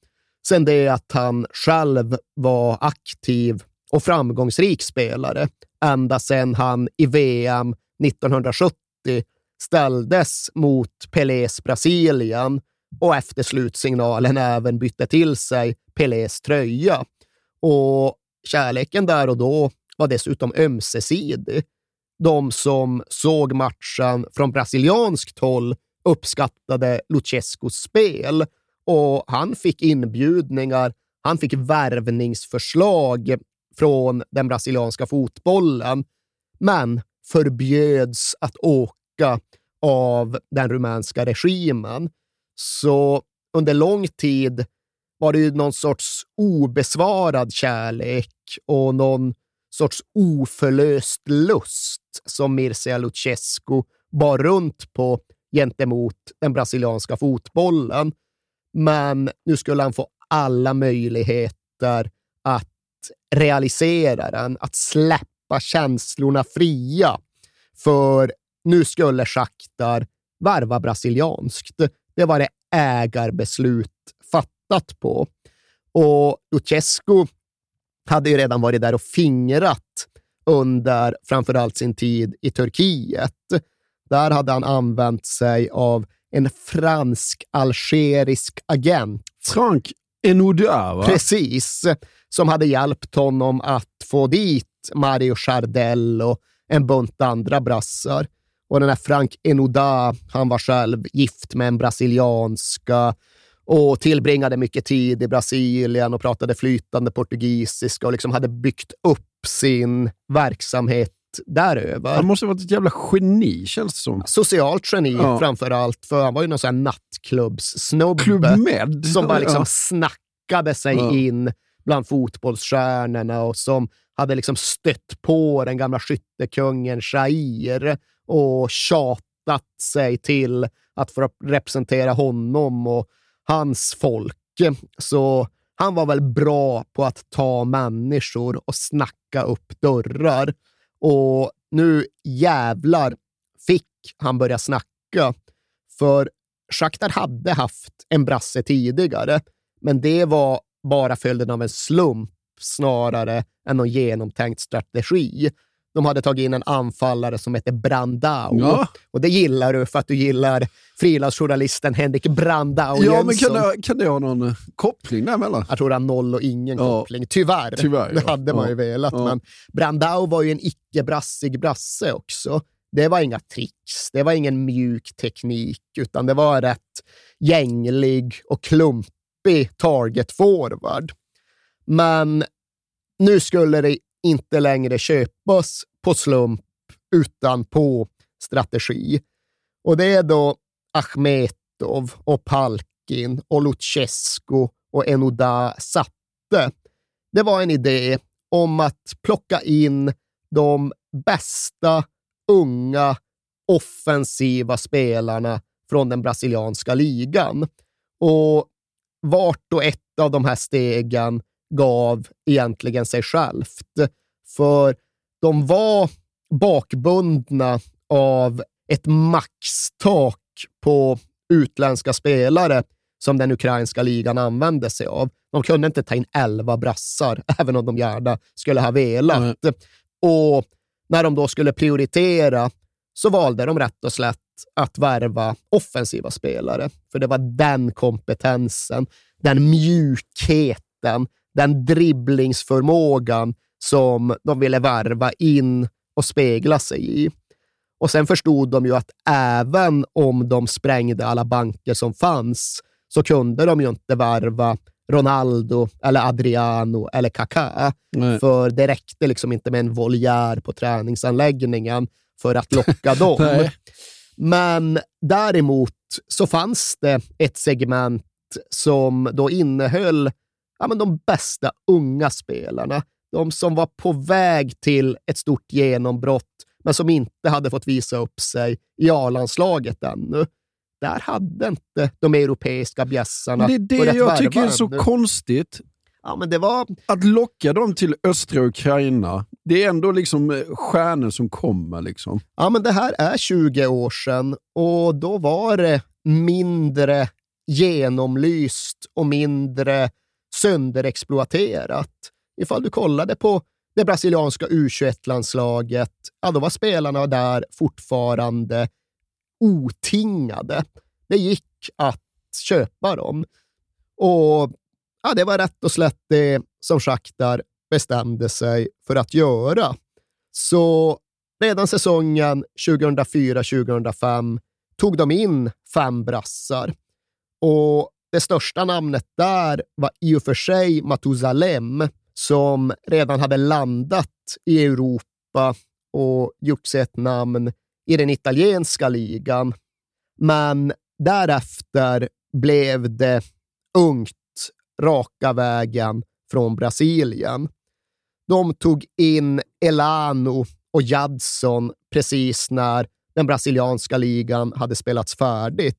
sedan det att han själv var aktiv och framgångsrik spelare. Ända sedan han i VM 1970 ställdes mot Pelés Brasilien och efter slutsignalen även bytte till sig Pelés tröja. Och kärleken där och då var dessutom ömsesidig. De som såg matchen från brasilianskt håll uppskattade Luchescos spel och han fick inbjudningar, han fick värvningsförslag från den brasilianska fotbollen, men förbjöds att åka av den rumänska regimen. Så under lång tid var det ju någon sorts obesvarad kärlek och någon sorts oförlöst lust som Mircea Lucescu bar runt på gentemot den brasilianska fotbollen. Men nu skulle han få alla möjligheter att realisera den, att släppa känslorna fria. För nu skulle Shakhtar varva brasilianskt. Det var det ägarbeslut fattat på. Och Lucescu hade ju redan varit där och fingrat under framförallt sin tid i Turkiet. Där hade han använt sig av en fransk-algerisk agent. Frank Enoudar, va? Precis, som hade hjälpt honom att få dit Mario Chardel och en bunt andra brassar. Och den här Frank Enoudar, han var själv gift med en brasilianska och tillbringade mycket tid i Brasilien och pratade flytande portugisiska och liksom hade byggt upp sin verksamhet däröver. Han måste ha varit ett jävla geni, känns det som. Socialt geni ja. framför allt, för han var ju någon sån här nattklubbssnubbe. Club Med. Som bara liksom ja. snackade sig ja. in bland fotbollsstjärnorna och som hade liksom stött på den gamla skyttekungen Jair och tjatat sig till att få representera honom och hans folk. Så han var väl bra på att ta människor och snacka upp dörrar. Och nu jävlar fick han börja snacka. För Shakhtar hade haft en brasse tidigare, men det var bara följden av en slump snarare än någon genomtänkt strategi. De hade tagit in en anfallare som heter Brandau. Ja. Och det gillar du för att du gillar frilansjournalisten Henrik Brandau Ja, men Jönsson. kan det, kan det ha någon eh, koppling däremellan? Jag tror det har noll och ingen Ja. koppling. Tyvärr. Tyvärr, det ja. hade man ju velat. Men Brandau var ju en icke-brassig brasse också. Det var inga tricks, det var ingen mjuk teknik, utan det var rätt gänglig och klumpig target forward. Men nu skulle det inte längre köpas på slump, utan på strategi. Och det är då Achmetov och Palkin och Luchescu och Enoda satte. Det var en idé om att plocka in de bästa unga offensiva spelarna från den brasilianska ligan. Och vart och ett av de här stegen gav egentligen sig självt. För de var bakbundna av ett maxtak på utländska spelare som den ukrainska ligan använde sig av. De kunde inte ta in elva brassar, även om de gärna skulle ha velat. Och när de då skulle prioritera så valde de rätt och slätt att värva offensiva spelare. För det var den kompetensen, den mjukheten, den dribblingsförmågan som de ville värva in och spegla sig i. Och sen förstod de ju att även om de sprängde alla banker som fanns så kunde de ju inte värva Ronaldo, eller Adriano eller Kaká. För det räckte liksom inte med en voljär på träningsanläggningen för att locka dem. Men däremot så fanns det ett segment som då innehöll ja, men de bästa unga spelarna. De som var på väg till ett stort genombrott, men som inte hade fått visa upp sig i A-landslaget ännu. Där hade inte de europeiska bjässarna Det är det jag tycker är så ännu. konstigt. Ja, men det var... Att locka dem till östra Ukraina, det är ändå liksom eh, stjärnor som kommer. Liksom. Ja, men det här är 20 år sedan och då var det mindre genomlyst och mindre sönderexploaterat. Ifall du kollade på det brasilianska U21-landslaget, ja, då var spelarna där fortfarande otingade. Det gick att köpa dem. Och ja, det var rätt och slätt det som Shakhtar bestämde sig för att göra. Så redan säsongen 2004-2005 tog de in fem brassar. Och det största namnet där var i och för sig Matuzalem, som redan hade landat i Europa och gjort sig ett namn i den italienska ligan. Men därefter blev det ungt, raka vägen från Brasilien. De tog in Elano och Jadson precis när den brasilianska ligan hade spelats färdigt.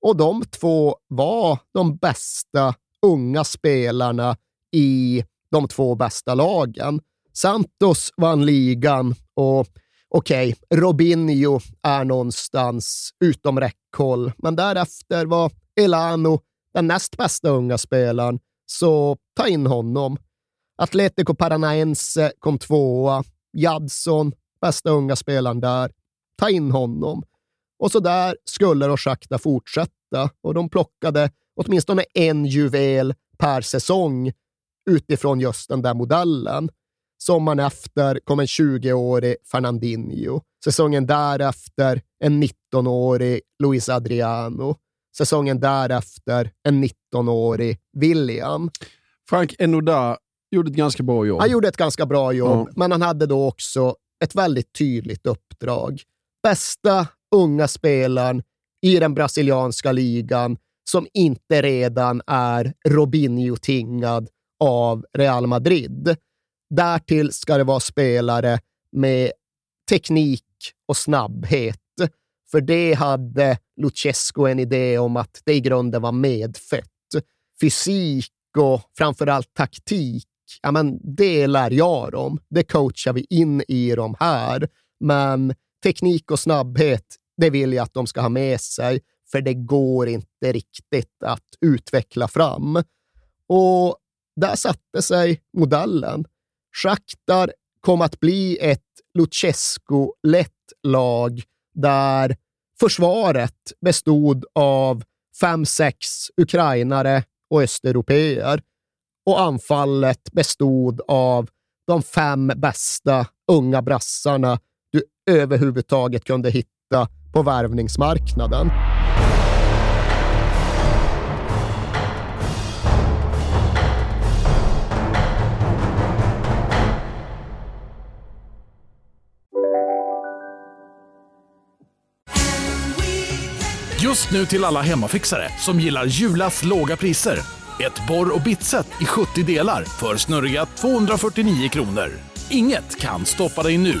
Och de två var de bästa unga spelarna i de två bästa lagen. Santos vann ligan och okej, Robinho är någonstans utom räckhåll, men därefter var Elano den näst bästa unga spelaren, så ta in honom. Atletico Paranaense kom tvåa. Jadson, bästa unga spelaren där. Ta in honom. Och så där skulle då Shakhtar fortsätta och de plockade åtminstone en juvel per säsong utifrån just den där modellen. Sommaren efter kom en 20-årig Fernandinho. Säsongen därefter en 19-årig Luis Adriano. Säsongen därefter en 19-årig William. Frank Enoda gjorde ett ganska bra jobb. Han gjorde ett ganska bra jobb, Ja. men han hade då också ett väldigt tydligt uppdrag. Bästa unga spelaren i den brasilianska ligan som inte redan är Robinho-tingad av Real Madrid. Därtill ska det vara spelare med teknik och snabbhet. För det hade Lucescu en idé om att det i grunden var medfött. Fysik och framförallt taktik, ja, men det lär jag dem. Det coachar vi in i dem här. Men teknik och snabbhet, det vill jag att de ska ha med sig, för det går inte riktigt att utveckla fram. Och där satte sig modellen. Shakhtar kom att bli ett Luchescu-lett lag där försvaret bestod av fem, sex ukrainare och östeuropeer och anfallet bestod av de fem bästa unga brassarna överhuvudtaget kunde hitta på värvningsmarknaden. Just nu till alla hemmafixare som gillar Julas låga priser. Ett borr och bitset i 70 delar för snurriga 249 kronor. Inget kan stoppa dig nu.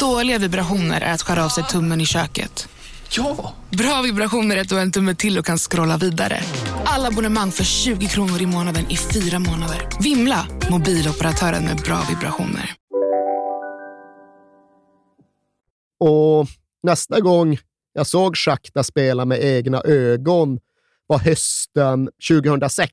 Dåliga vibrationer är att skära av sig tummen i köket. Ja! Bra vibrationer är att du har en tumme till och kan scrolla vidare. Alla abonnemang för 20 kronor i månaden i fyra månader. Vimla! Mobiloperatören med bra vibrationer. Och nästa gång jag såg Shakhtar spela med egna ögon var hösten 2006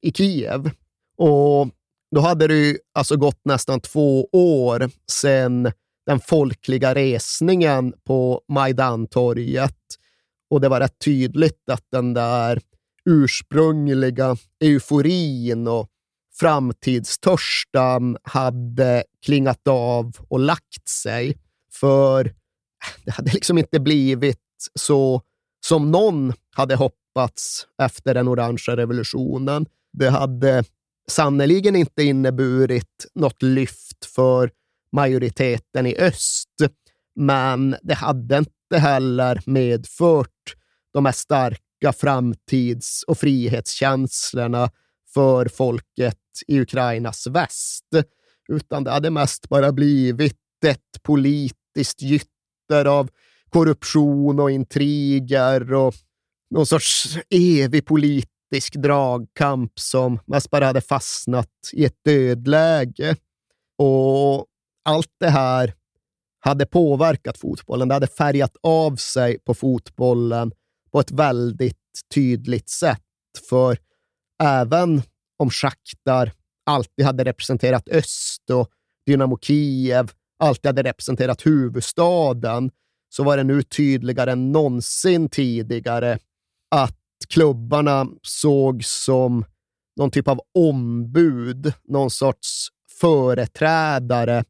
i Kiev. Och då hade det ju alltså gått nästan två år sedan den folkliga resningen på Majdantorget. Och det var rätt tydligt att den där ursprungliga euforin och framtidstörstan hade klingat av och lagt sig. För äh, det hade liksom inte blivit så som någon hade hoppats efter den orangea revolutionen. Det hade sannerligen inte inneburit något lyft för majoriteten i öst, men det hade inte heller medfört de här starka framtids och frihetskänslorna för folket i Ukrainas väst, utan det hade mest bara blivit ett politiskt gytter av korruption och intriger och någon sorts evig politisk dragkamp som mest bara hade fastnat i ett dödläge. Och allt det här hade påverkat fotbollen. Det hade färgat av sig på fotbollen på ett väldigt tydligt sätt. För även om Shakhtar alltid hade representerat öst och Dynamo Kiev alltid hade representerat huvudstaden, så var det nu tydligare än någonsin tidigare att klubbarna såg som någon typ av ombud, någon sorts företrädare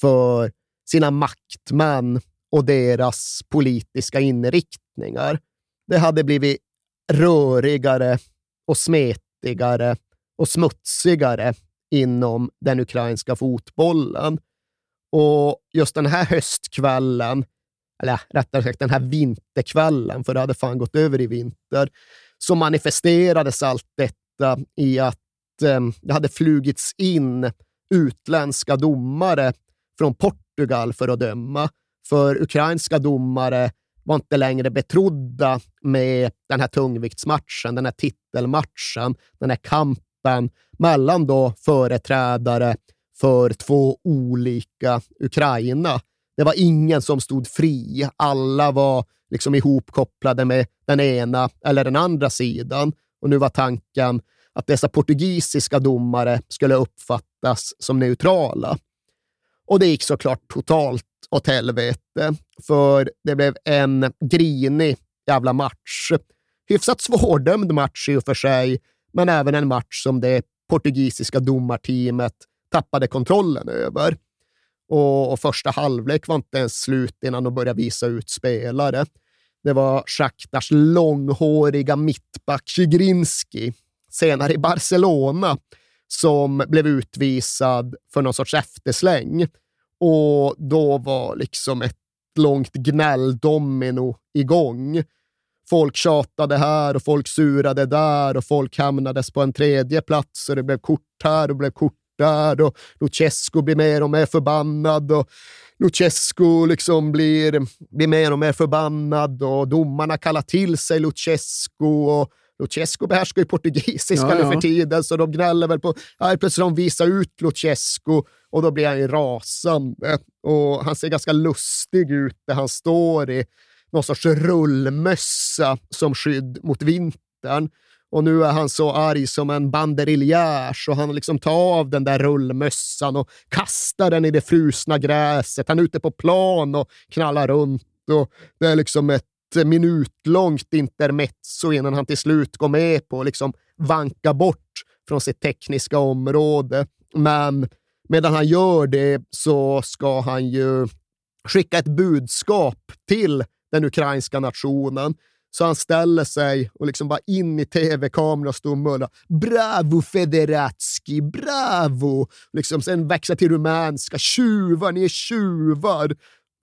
för sina maktmän och deras politiska inriktningar. Det hade blivit rörigare och smetigare och smutsigare inom den ukrainska fotbollen. Och just den här höstkvällen, eller rättare sagt den här vinterkvällen, för det hade fan gått över i vinter, så manifesterades allt detta i att eh, det hade flugits in utländska domare från Portugal för att döma. För ukrainska domare var inte längre betrodda med den här tungviktsmatchen, den här titelmatchen, den här kampen mellan då företrädare för två olika Ukraina. Det var ingen som stod fri. Alla var liksom ihopkopplade med den ena eller den andra sidan. Och nu var tanken att dessa portugisiska domare skulle uppfattas som neutrala. Och det gick såklart totalt åt helvete, för det blev en grinig jävla match. Hyfsat svårdömd match i och för sig, men även en match som det portugisiska domarteamet tappade kontrollen över. Och, och första halvlek var inte ens slut innan de började visa ut spelare. Det var Schaktars långhåriga mittback Zygrinski, senare i Barcelona, som blev utvisad för någon sorts eftersläng. Och då var liksom ett långt gnälldomino igång. folk tjatade här och folk surade där och folk hamnades på en tredje plats och det blev kort här och blev kort där och Lucescu blir mer och mer förbannad och Lucescu liksom blir, blir mer och mer förbannad och domarna kallar till sig Lucescu och Lucescu behärskar ju portugisiska Ja, nu ja. för tiden, så de gnäller väl på... Ja, plötsligt de visar ut Lucescu och då blir han ju rasande. Och han ser ganska lustig ut där han står i någon sorts rullmössa som skydd mot vintern. Och nu är han så arg som en banderiljär så han liksom tar av den där rullmössan och kastar den i det frusna gräset. Han är ute på plan och knallar runt och det är liksom ett minutlångt intermezzo innan han till slut går med på att liksom vanka bort från sitt tekniska område. Men medan han gör det så ska han ju skicka ett budskap till den ukrainska nationen. Så han ställer sig och liksom bara in i tv-kameran och står och mullrar “Bravo Federatski, bravo!” liksom Sen växer till rumänska “Tjuvar, ni är tjuvar!”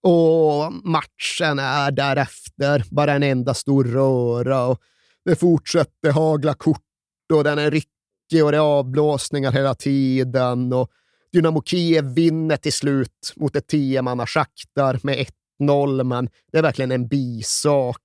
Och matchen är därefter bara en enda stor röra och det fortsätter hagla kort och den är ryckig och det är avblåsningar hela tiden. Och Dynamo Kiev vinner till slut mot ett tiomannaschaktar med 1-0, men det är verkligen en bisak.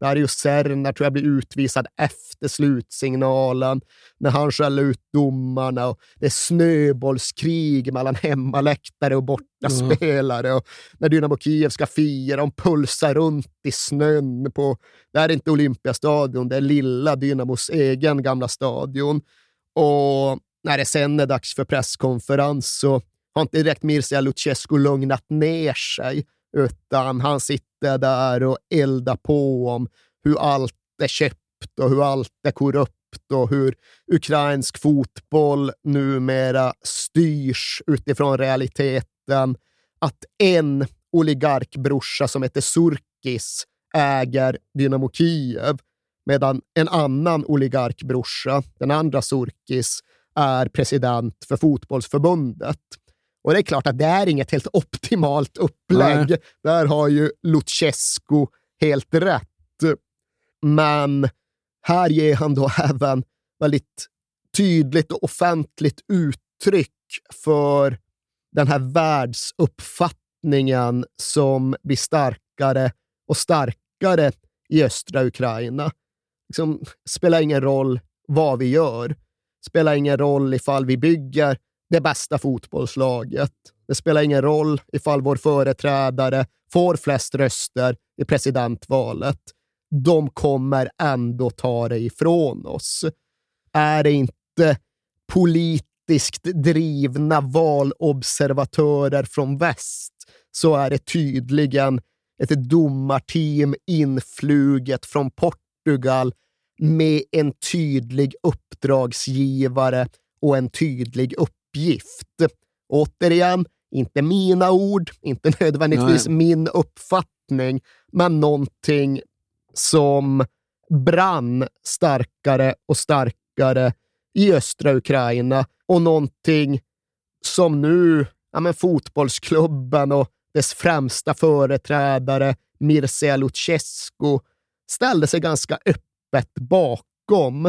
Darius Serna tror jag blir utvisad efter slutsignalen när han skäller ut domarna och det är snöbollskrig mellan hemmaläktare och bortaspelare. Och när Dynamo Kiev ska fira, de pulsar runt i snön. på Det här är inte Olympiastadion, det är lilla Dynamos egen gamla stadion. Och när det sen är dags för presskonferens så har inte direkt Mircea Lucescu lugnat ner sig, utan han sitter där och eldar på om hur allt är köpt och hur allt är korrupt och hur ukrainsk fotboll numera styrs utifrån realiteten att en oligarkbrorsa som heter Surkis äger Dynamo Kiev, medan en annan oligarkbrorsa, den andra Surkis, är president för fotbollsförbundet. Och det är klart att det är inget helt optimalt upplägg. Nej. Där har ju Lucescu helt rätt. Men här ger han då även väldigt tydligt och offentligt uttryck för den här världsuppfattningen som blir starkare och starkare i östra Ukraina. Liksom, spelar ingen roll vad vi gör. Spelar ingen roll ifall vi bygger det bästa fotbollslaget. Det spelar ingen roll ifall vår företrädare får flest röster i presidentvalet. De kommer ändå ta det ifrån oss. Är det inte politiskt drivna valobservatörer från väst så är det tydligen ett domarteam influget från Portugal med en tydlig uppdragsgivare och en tydlig uppgift. Återigen, inte mina ord, inte nödvändigtvis Nej. min uppfattning, men någonting som brann starkare och starkare i östra Ukraina och någonting som nu ja, men fotbollsklubben och dess främsta företrädare Mircea Lucescu ställde sig ganska öppet bakom.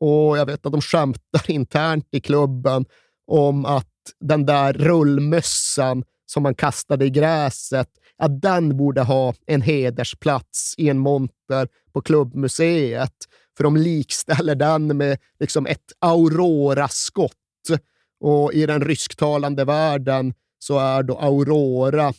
Och jag vet att de skämtar internt i klubben om att den där rullmössan som man kastade i gräset, att den borde ha en hedersplats i en monter på klubbmuseet. För de likställer den med liksom ett Aurora-skott. Och i den rysktalande världen så är då Aurora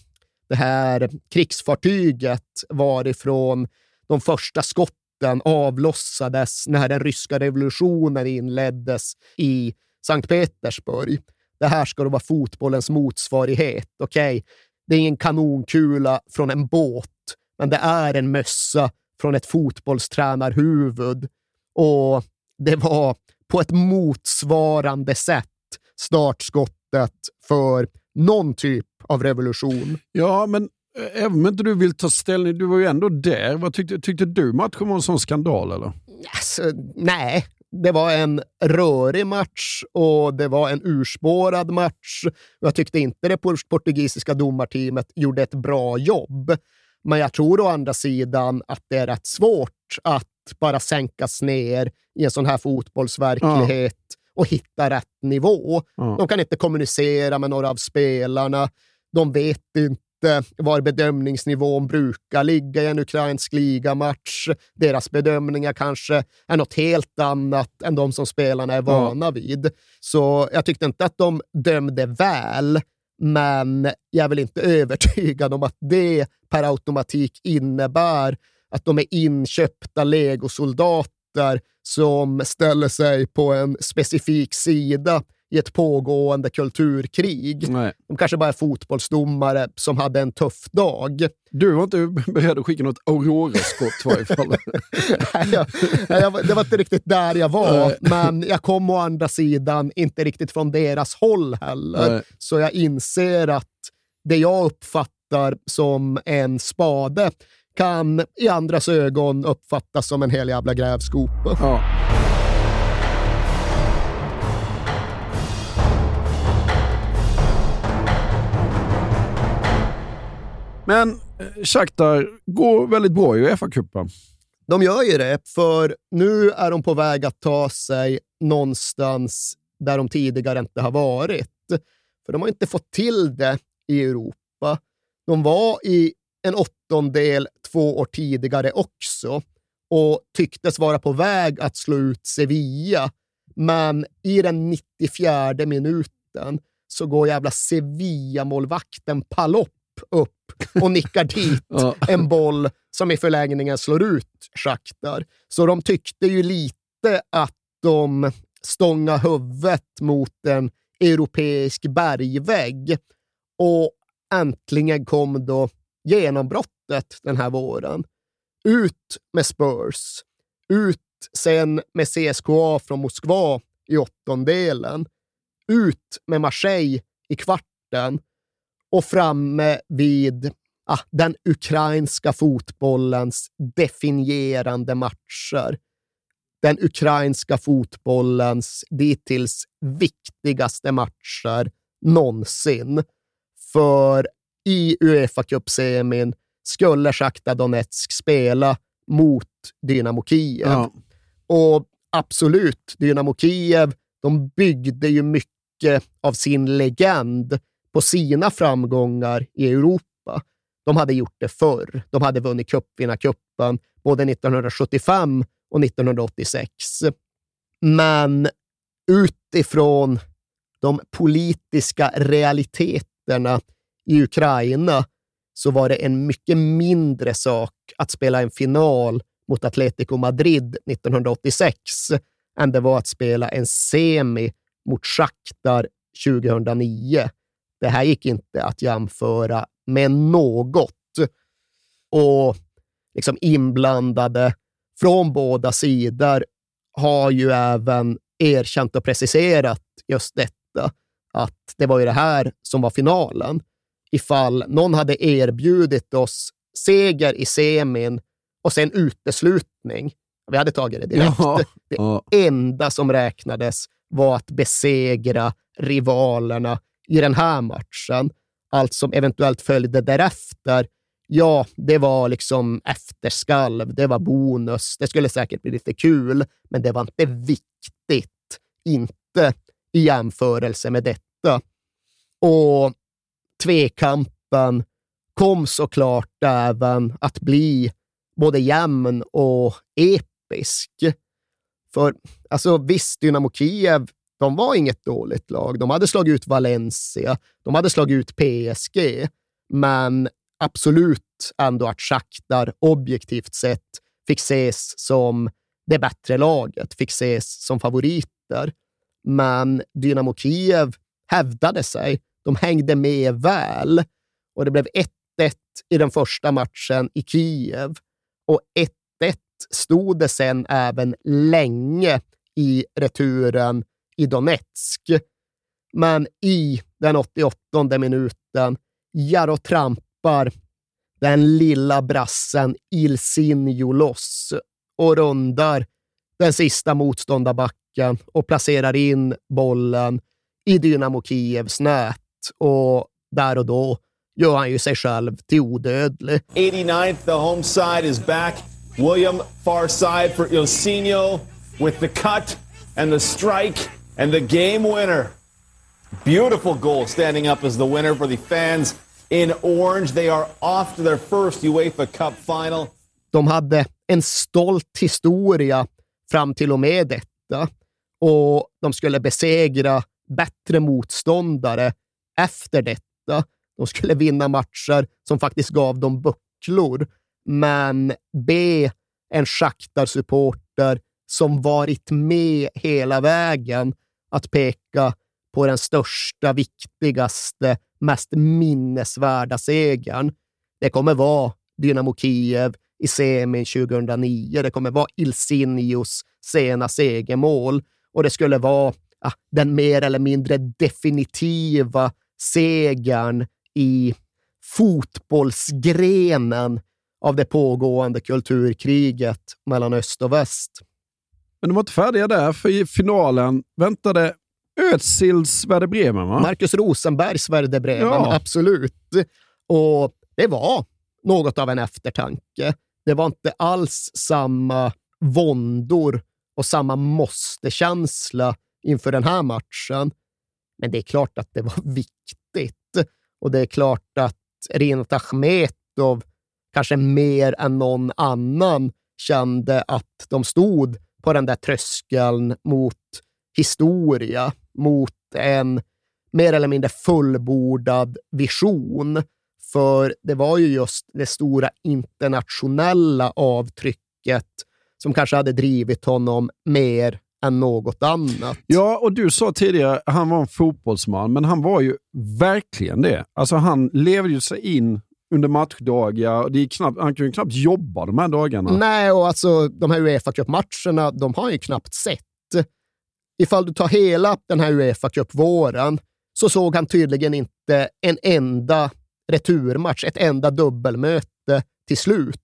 det här krigsfartyget varifrån de första skotten avlossades när den ryska revolutionen inleddes i Sankt Petersburg. Det här ska då vara fotbollens motsvarighet. Okej, det är ingen kanonkula från en båt, men det är en mössa från ett fotbollstränarhuvud. Och det var på ett motsvarande sätt startskottet för någon typ av revolution. Ja, men eh, även om inte du vill ta ställning, du var ju ändå där. Vad tyckte, tyckte du matchen var en sån skandal eller? Alltså, nej, det var en rörig match och det var en urspårad match. Jag tyckte inte det portugisiska domarteamet gjorde ett bra jobb. Men jag tror å andra sidan att det är rätt svårt att bara sänkas ner i en sån här fotbollsverklighet ja. och hitta rätt nivå. Ja. De kan inte kommunicera med några av spelarna. De vet inte var bedömningsnivån brukar ligga i en ukrainsk ligamatch. Deras bedömningar kanske är något helt annat än de som spelarna är vana vid. Så jag tyckte inte att de dömde väl, men jag är väl inte övertygad om att det per automatik innebär att de är inköpta legosoldater som ställer sig på en specifik sida i ett pågående kulturkrig. Nej. De kanske bara är fotbollsdomare som hade en tuff dag. Du var inte beredd att skicka något Aurora-skott i varje fall. Nej, jag, jag, det var inte riktigt där jag var, Nej. men jag kom å andra sidan inte riktigt från deras håll heller. Nej. Så jag inser att det jag uppfattar som en spade kan i andras ögon uppfattas som en hel jävla grävskopa. Ja. Men eh, Shakhtar går väldigt bra i Uefa-cupen. De gör ju det, för nu är de på väg att ta sig någonstans där de tidigare inte har varit. För de har inte fått till det i Europa. De var i en åttondel två år tidigare också och tycktes vara på väg att slå ut Sevilla. Men i den 94 minuten så går jävla Sevilla-målvakten Palop upp och nickar dit en boll som i förlängningen slår ut Shakhtar. Så de tyckte ju lite att de stånga huvudet mot en europeisk bergvägg. Och äntligen kom då genombrottet den här våren. Ut med Spurs. Ut sen med CSKA från Moskva i åttondelen. Ut med Marseille i kvarten och framme vid ah, den ukrainska fotbollens definierande matcher. Den ukrainska fotbollens dittills viktigaste matcher någonsin. För i Uefa Cup-semin skulle Sjachtar Donetsk spela mot Dynamo Kiev. Ja. Och absolut, Dynamo Kiev, de byggde ju mycket av sin legend på sina framgångar i Europa. De hade gjort det förr. De hade vunnit cupvinnarcupen både 1975 och 1986. Men utifrån de politiska realiteterna i Ukraina så var det en mycket mindre sak att spela en final mot Atletico Madrid 1986 än det var att spela en semi mot Shakhtar 2009. Det här gick inte att jämföra med något. Och liksom inblandade från båda sidor har ju även erkänt och preciserat just detta, att det var ju det här som var finalen. Ifall någon hade erbjudit oss seger i semin och sen uteslutning, vi hade tagit det direkt. Ja, det enda som räknades var att besegra rivalerna i den här matchen. Allt som eventuellt följde därefter, ja, det var liksom efterskalv, det var bonus. Det skulle säkert bli lite kul, men det var inte viktigt. Inte i jämförelse med detta. Och tvekampen kom såklart även att bli både jämn och episk. För alltså, visst, Dynamo Kiev de var inget dåligt lag. De hade slagit ut Valencia, de hade slagit ut PSG, men absolut ändå att Shakhtar objektivt sett fick ses som det bättre laget, fick ses som favoriter. Men Dynamo Kiev hävdade sig. De hängde med väl och det blev 1-1 i den första matchen i Kiev och 1-1 stod det sen även länge i returen i Donetsk. Men i den 88 minuten, Jaro trampar den lilla brassen Ilsinjo loss och rundar den sista motståndarbacken och placerar in bollen i Dynamo Kievs nät. Och där och då, gör han ju sig själv till odödlig. 89th, the home side is back. William far side for Ilsinho with the cut and the strike and the game winner. Beautiful goal standing up as the winner for the fans in orange. They are off to their first UEFA Cup final. De hade en stolt historia fram till och med detta och de skulle besegra bättre motståndare efter detta. De skulle vinna matcher som faktiskt gav dem bucklor, men be en Shakhtar-supporter som varit med hela vägen att peka på den största, viktigaste, mest minnesvärda segern. Det kommer vara Dynamo Kiev i semin 2009. Det kommer vara Ilsinius sena segermål och det skulle vara ja, den mer eller mindre definitiva segern i fotbollsgrenen av det pågående kulturkriget mellan öst och väst. Men de var inte färdiga där, för i finalen väntade Özils Werder Bremen, va? Marcus Rosenbergs Werder Bremen, Ja. absolut. Och det var något av en eftertanke. Det var inte alls samma våndor och samma måste-känsla inför den här matchen. Men det är klart att det var viktigt. Och det är klart att Rinat Achmetov kanske mer än någon annan kände att de stod på den där tröskeln mot historia, mot en mer eller mindre fullbordad vision. För det var ju just det stora internationella avtrycket som kanske hade drivit honom mer än något annat. Ja, och du sa tidigare att han var en fotbollsman, men han var ju verkligen det. Alltså han levde ju sig in under matchdagar. och Det är knappt, han kunde ju knappt jobba de här dagarna. Nej, och alltså de här Uefa Cup-matcherna, de har han ju knappt sett. Ifall du tar hela den här Uefa Cup-våren så såg han tydligen inte en enda returmatch, ett enda dubbelmöte till slut.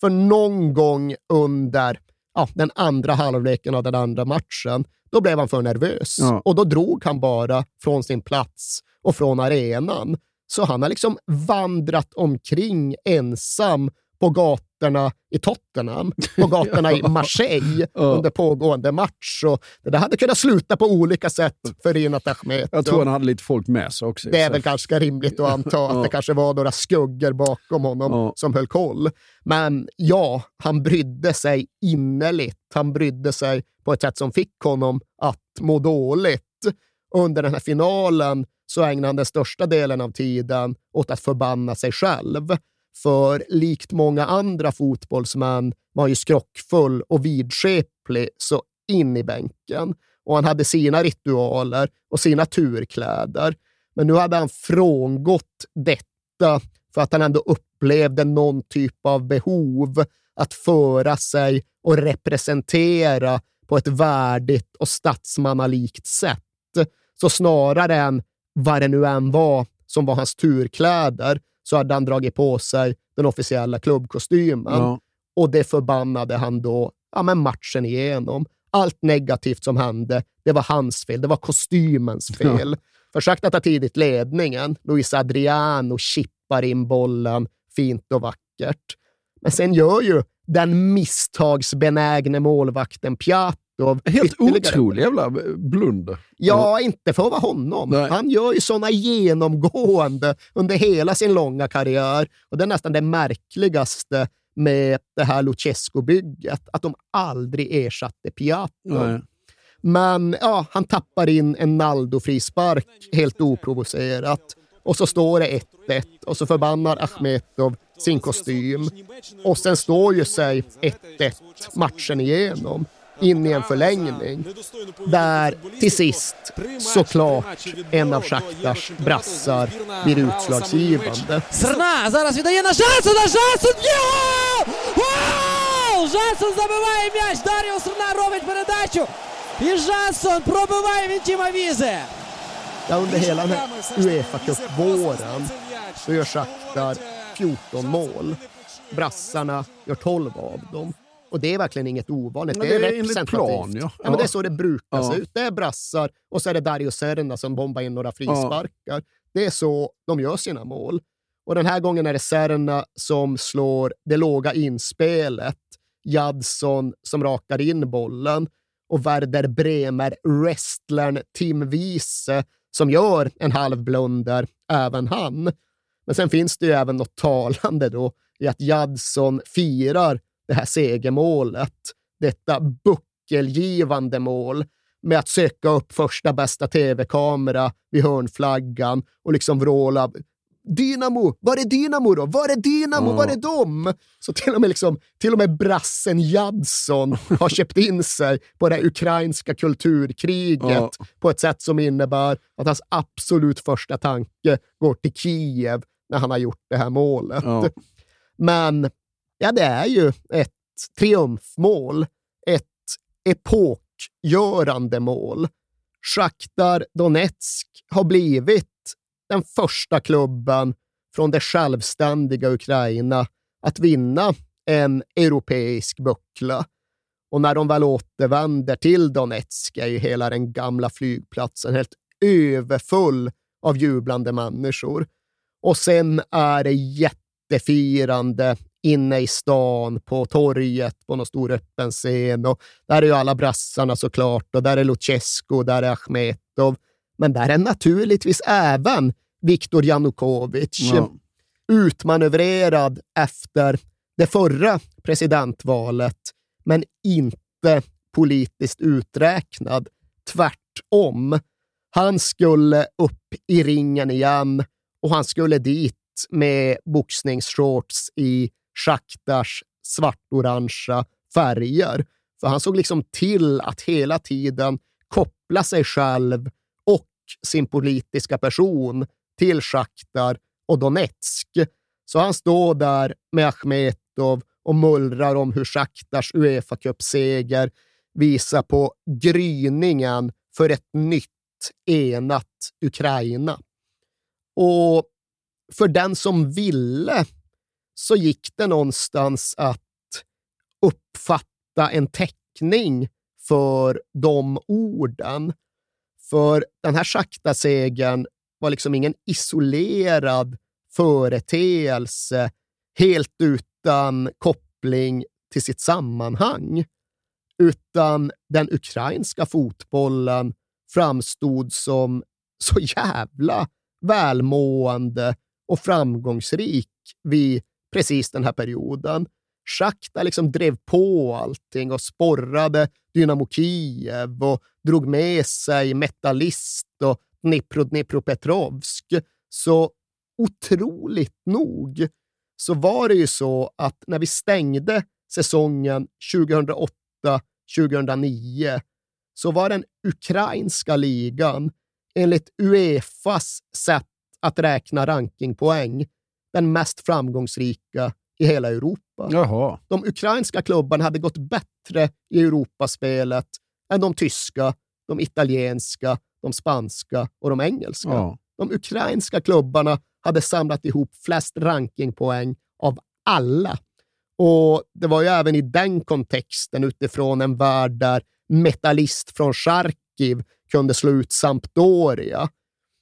För någon gång under ja, den andra halvleken av den andra matchen, då blev han för nervös. Ja. Och då drog han bara från sin plats och från arenan. Så han har liksom vandrat omkring ensam på gatorna i Tottenham, på gatorna i Marseille under pågående match. Och det där hade kunnat sluta på olika sätt för Rinat Achmetov. Jag tror han hade lite folk med sig också. Det är väl ganska rimligt att anta att det kanske var några skuggor bakom honom som höll koll. Men ja, han brydde sig innerligt. Han brydde sig på ett sätt som fick honom att må dåligt. Under den här finalen så ägnade han den största delen av tiden åt att förbanna sig själv. För likt många andra fotbollsmän var han ju skrockfull och vidskeplig så in i bänken. Och han hade sina ritualer och sina turkläder. Men nu hade han frångått detta för att han ändå upplevde någon typ av behov att föra sig och representera på ett värdigt och statsmannalikt sätt. Så snarare än vad det nu än var som var hans turkläder så hade han dragit på sig den officiella klubbkostymen. Ja. Och det förbannade han då ja, men matchen igenom. Allt negativt som hände, det var hans fel. Det var kostymens fel. Försökte att ta tidigt ledningen. Luis Adriano chippar in bollen fint och vackert. Men sen gör ju den misstagsbenägne målvakten Pjatov Helt otrolig jävla blunder. Ja, inte för att vara honom. Nej. Han gör ju sådana genomgående under hela sin långa karriär. Och det är nästan det märkligaste med det här Luchescu-bygget, att de aldrig ersatte. Nej. Men ja, han tappar in en Naldo-frispark helt oprovocerat. Och så står det 1-1 och så förbannar Achmetov sin kostym. Och sen står ju sig 1-1 matchen igenom in i en förlängning. Där till sist såklart en av Shakhtars brassar blir utslagsgivande. Срна, зараз віддає на Жансон, на Жансон! Йо! Вау! Жансон забиває м'яч, Даріо Срна робить передачу. І Жансон пробиває від Тіма Візе. Ja, under hela den här Uefa Cup-våren så gör Shakhtar 14 mål. Brassarna gör 12 av dem. Och det är verkligen inget ovanligt. Men Det är det är representativt. plan, ja. men det är Ja. så det brukar se Ja. ut. Det är brassar och så är det Dario Serna som bombar in några frisparkar. Det är så de gör sina mål. Och den här gången är det Serna som slår det låga inspelet. Jadson som rakar in bollen och Werder Bremer-wrestlern Tim Wiese som gör en halv blunder, även han. Men sen finns det ju även något talande då i att Jadson firar det här segermålet, detta buckelgivande mål med att söka upp första bästa tv-kamera vid hörnflaggan och liksom vråla Dynamo, var är Dynamo då? Var är Dynamo? Var är de? Så till och med, liksom, till och med brassen Jadson har köpt in sig på det ukrainska kulturkriget på ett sätt som innebär att hans absolut första tanke går till Kiev när han har gjort det här målet. Men ja, det är ju ett triumfmål, ett epokgörande mål. Shakhtar Donetsk har blivit den första klubben från det självständiga Ukraina att vinna en europeisk buckla. Och när de väl återvänder till Donetsk är ju hela den gamla flygplatsen helt överfull av jublande människor. Och sen är det jättefirande inne i stan, på torget, på någon stor öppen scen. Och där är ju alla brassarna såklart, och där är Luchescu, där är Achmetov. Men där är naturligtvis även Viktor Janukovic Ja. utmanövrerad efter det förra presidentvalet, men inte politiskt uträknad. Tvärtom. Han skulle upp i ringen igen och han skulle dit med boxningsshorts i Shakhtars svartorangea färger. För han såg liksom till att hela tiden koppla sig själv och sin politiska person till Shakhtar och Donetsk. Så han står där med Achmetov och mullrar om hur Shakhtars uefa seger visar på gryningen för ett nytt enat Ukraina. Och för den som ville så gick det någonstans att uppfatta en teckning för de orden. För den här sakta segern var liksom ingen isolerad företeelse helt utan koppling till sitt sammanhang, utan den ukrainska fotbollen framstod som så jävla välmående och framgångsrik vid precis den här perioden. Schakta liksom drev på allting och sporrade Dynamo Kiev och drog med sig Metallist och Dnipro Dnipropetrovsk. Så otroligt nog så var det ju så att när vi stängde säsongen 2008-2009 så var den ukrainska ligan enligt Uefas sätt att räkna rankingpoäng den mest framgångsrika i hela Europa. Jaha. De ukrainska klubbarna hade gått bättre i Europaspelet än de tyska, de italienska, de spanska och de engelska. Ja. De ukrainska klubbarna hade samlat ihop flest rankingpoäng av alla. Och Det var ju även i den kontexten, utifrån en värld där metallist från Charkiv kunde slå ut Sampdoria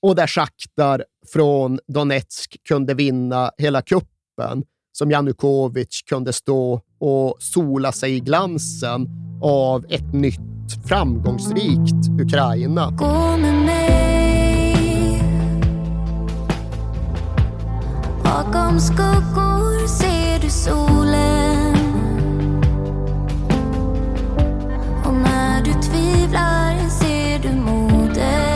och där Shakhtar från Donetsk kunde vinna hela kuppen som Janukovic kunde stå och sola sig i glansen av ett nytt framgångsrikt Ukraina. Gå med mig. Bakom skuggor ser du solen. Och när du tvivlar ser du modet.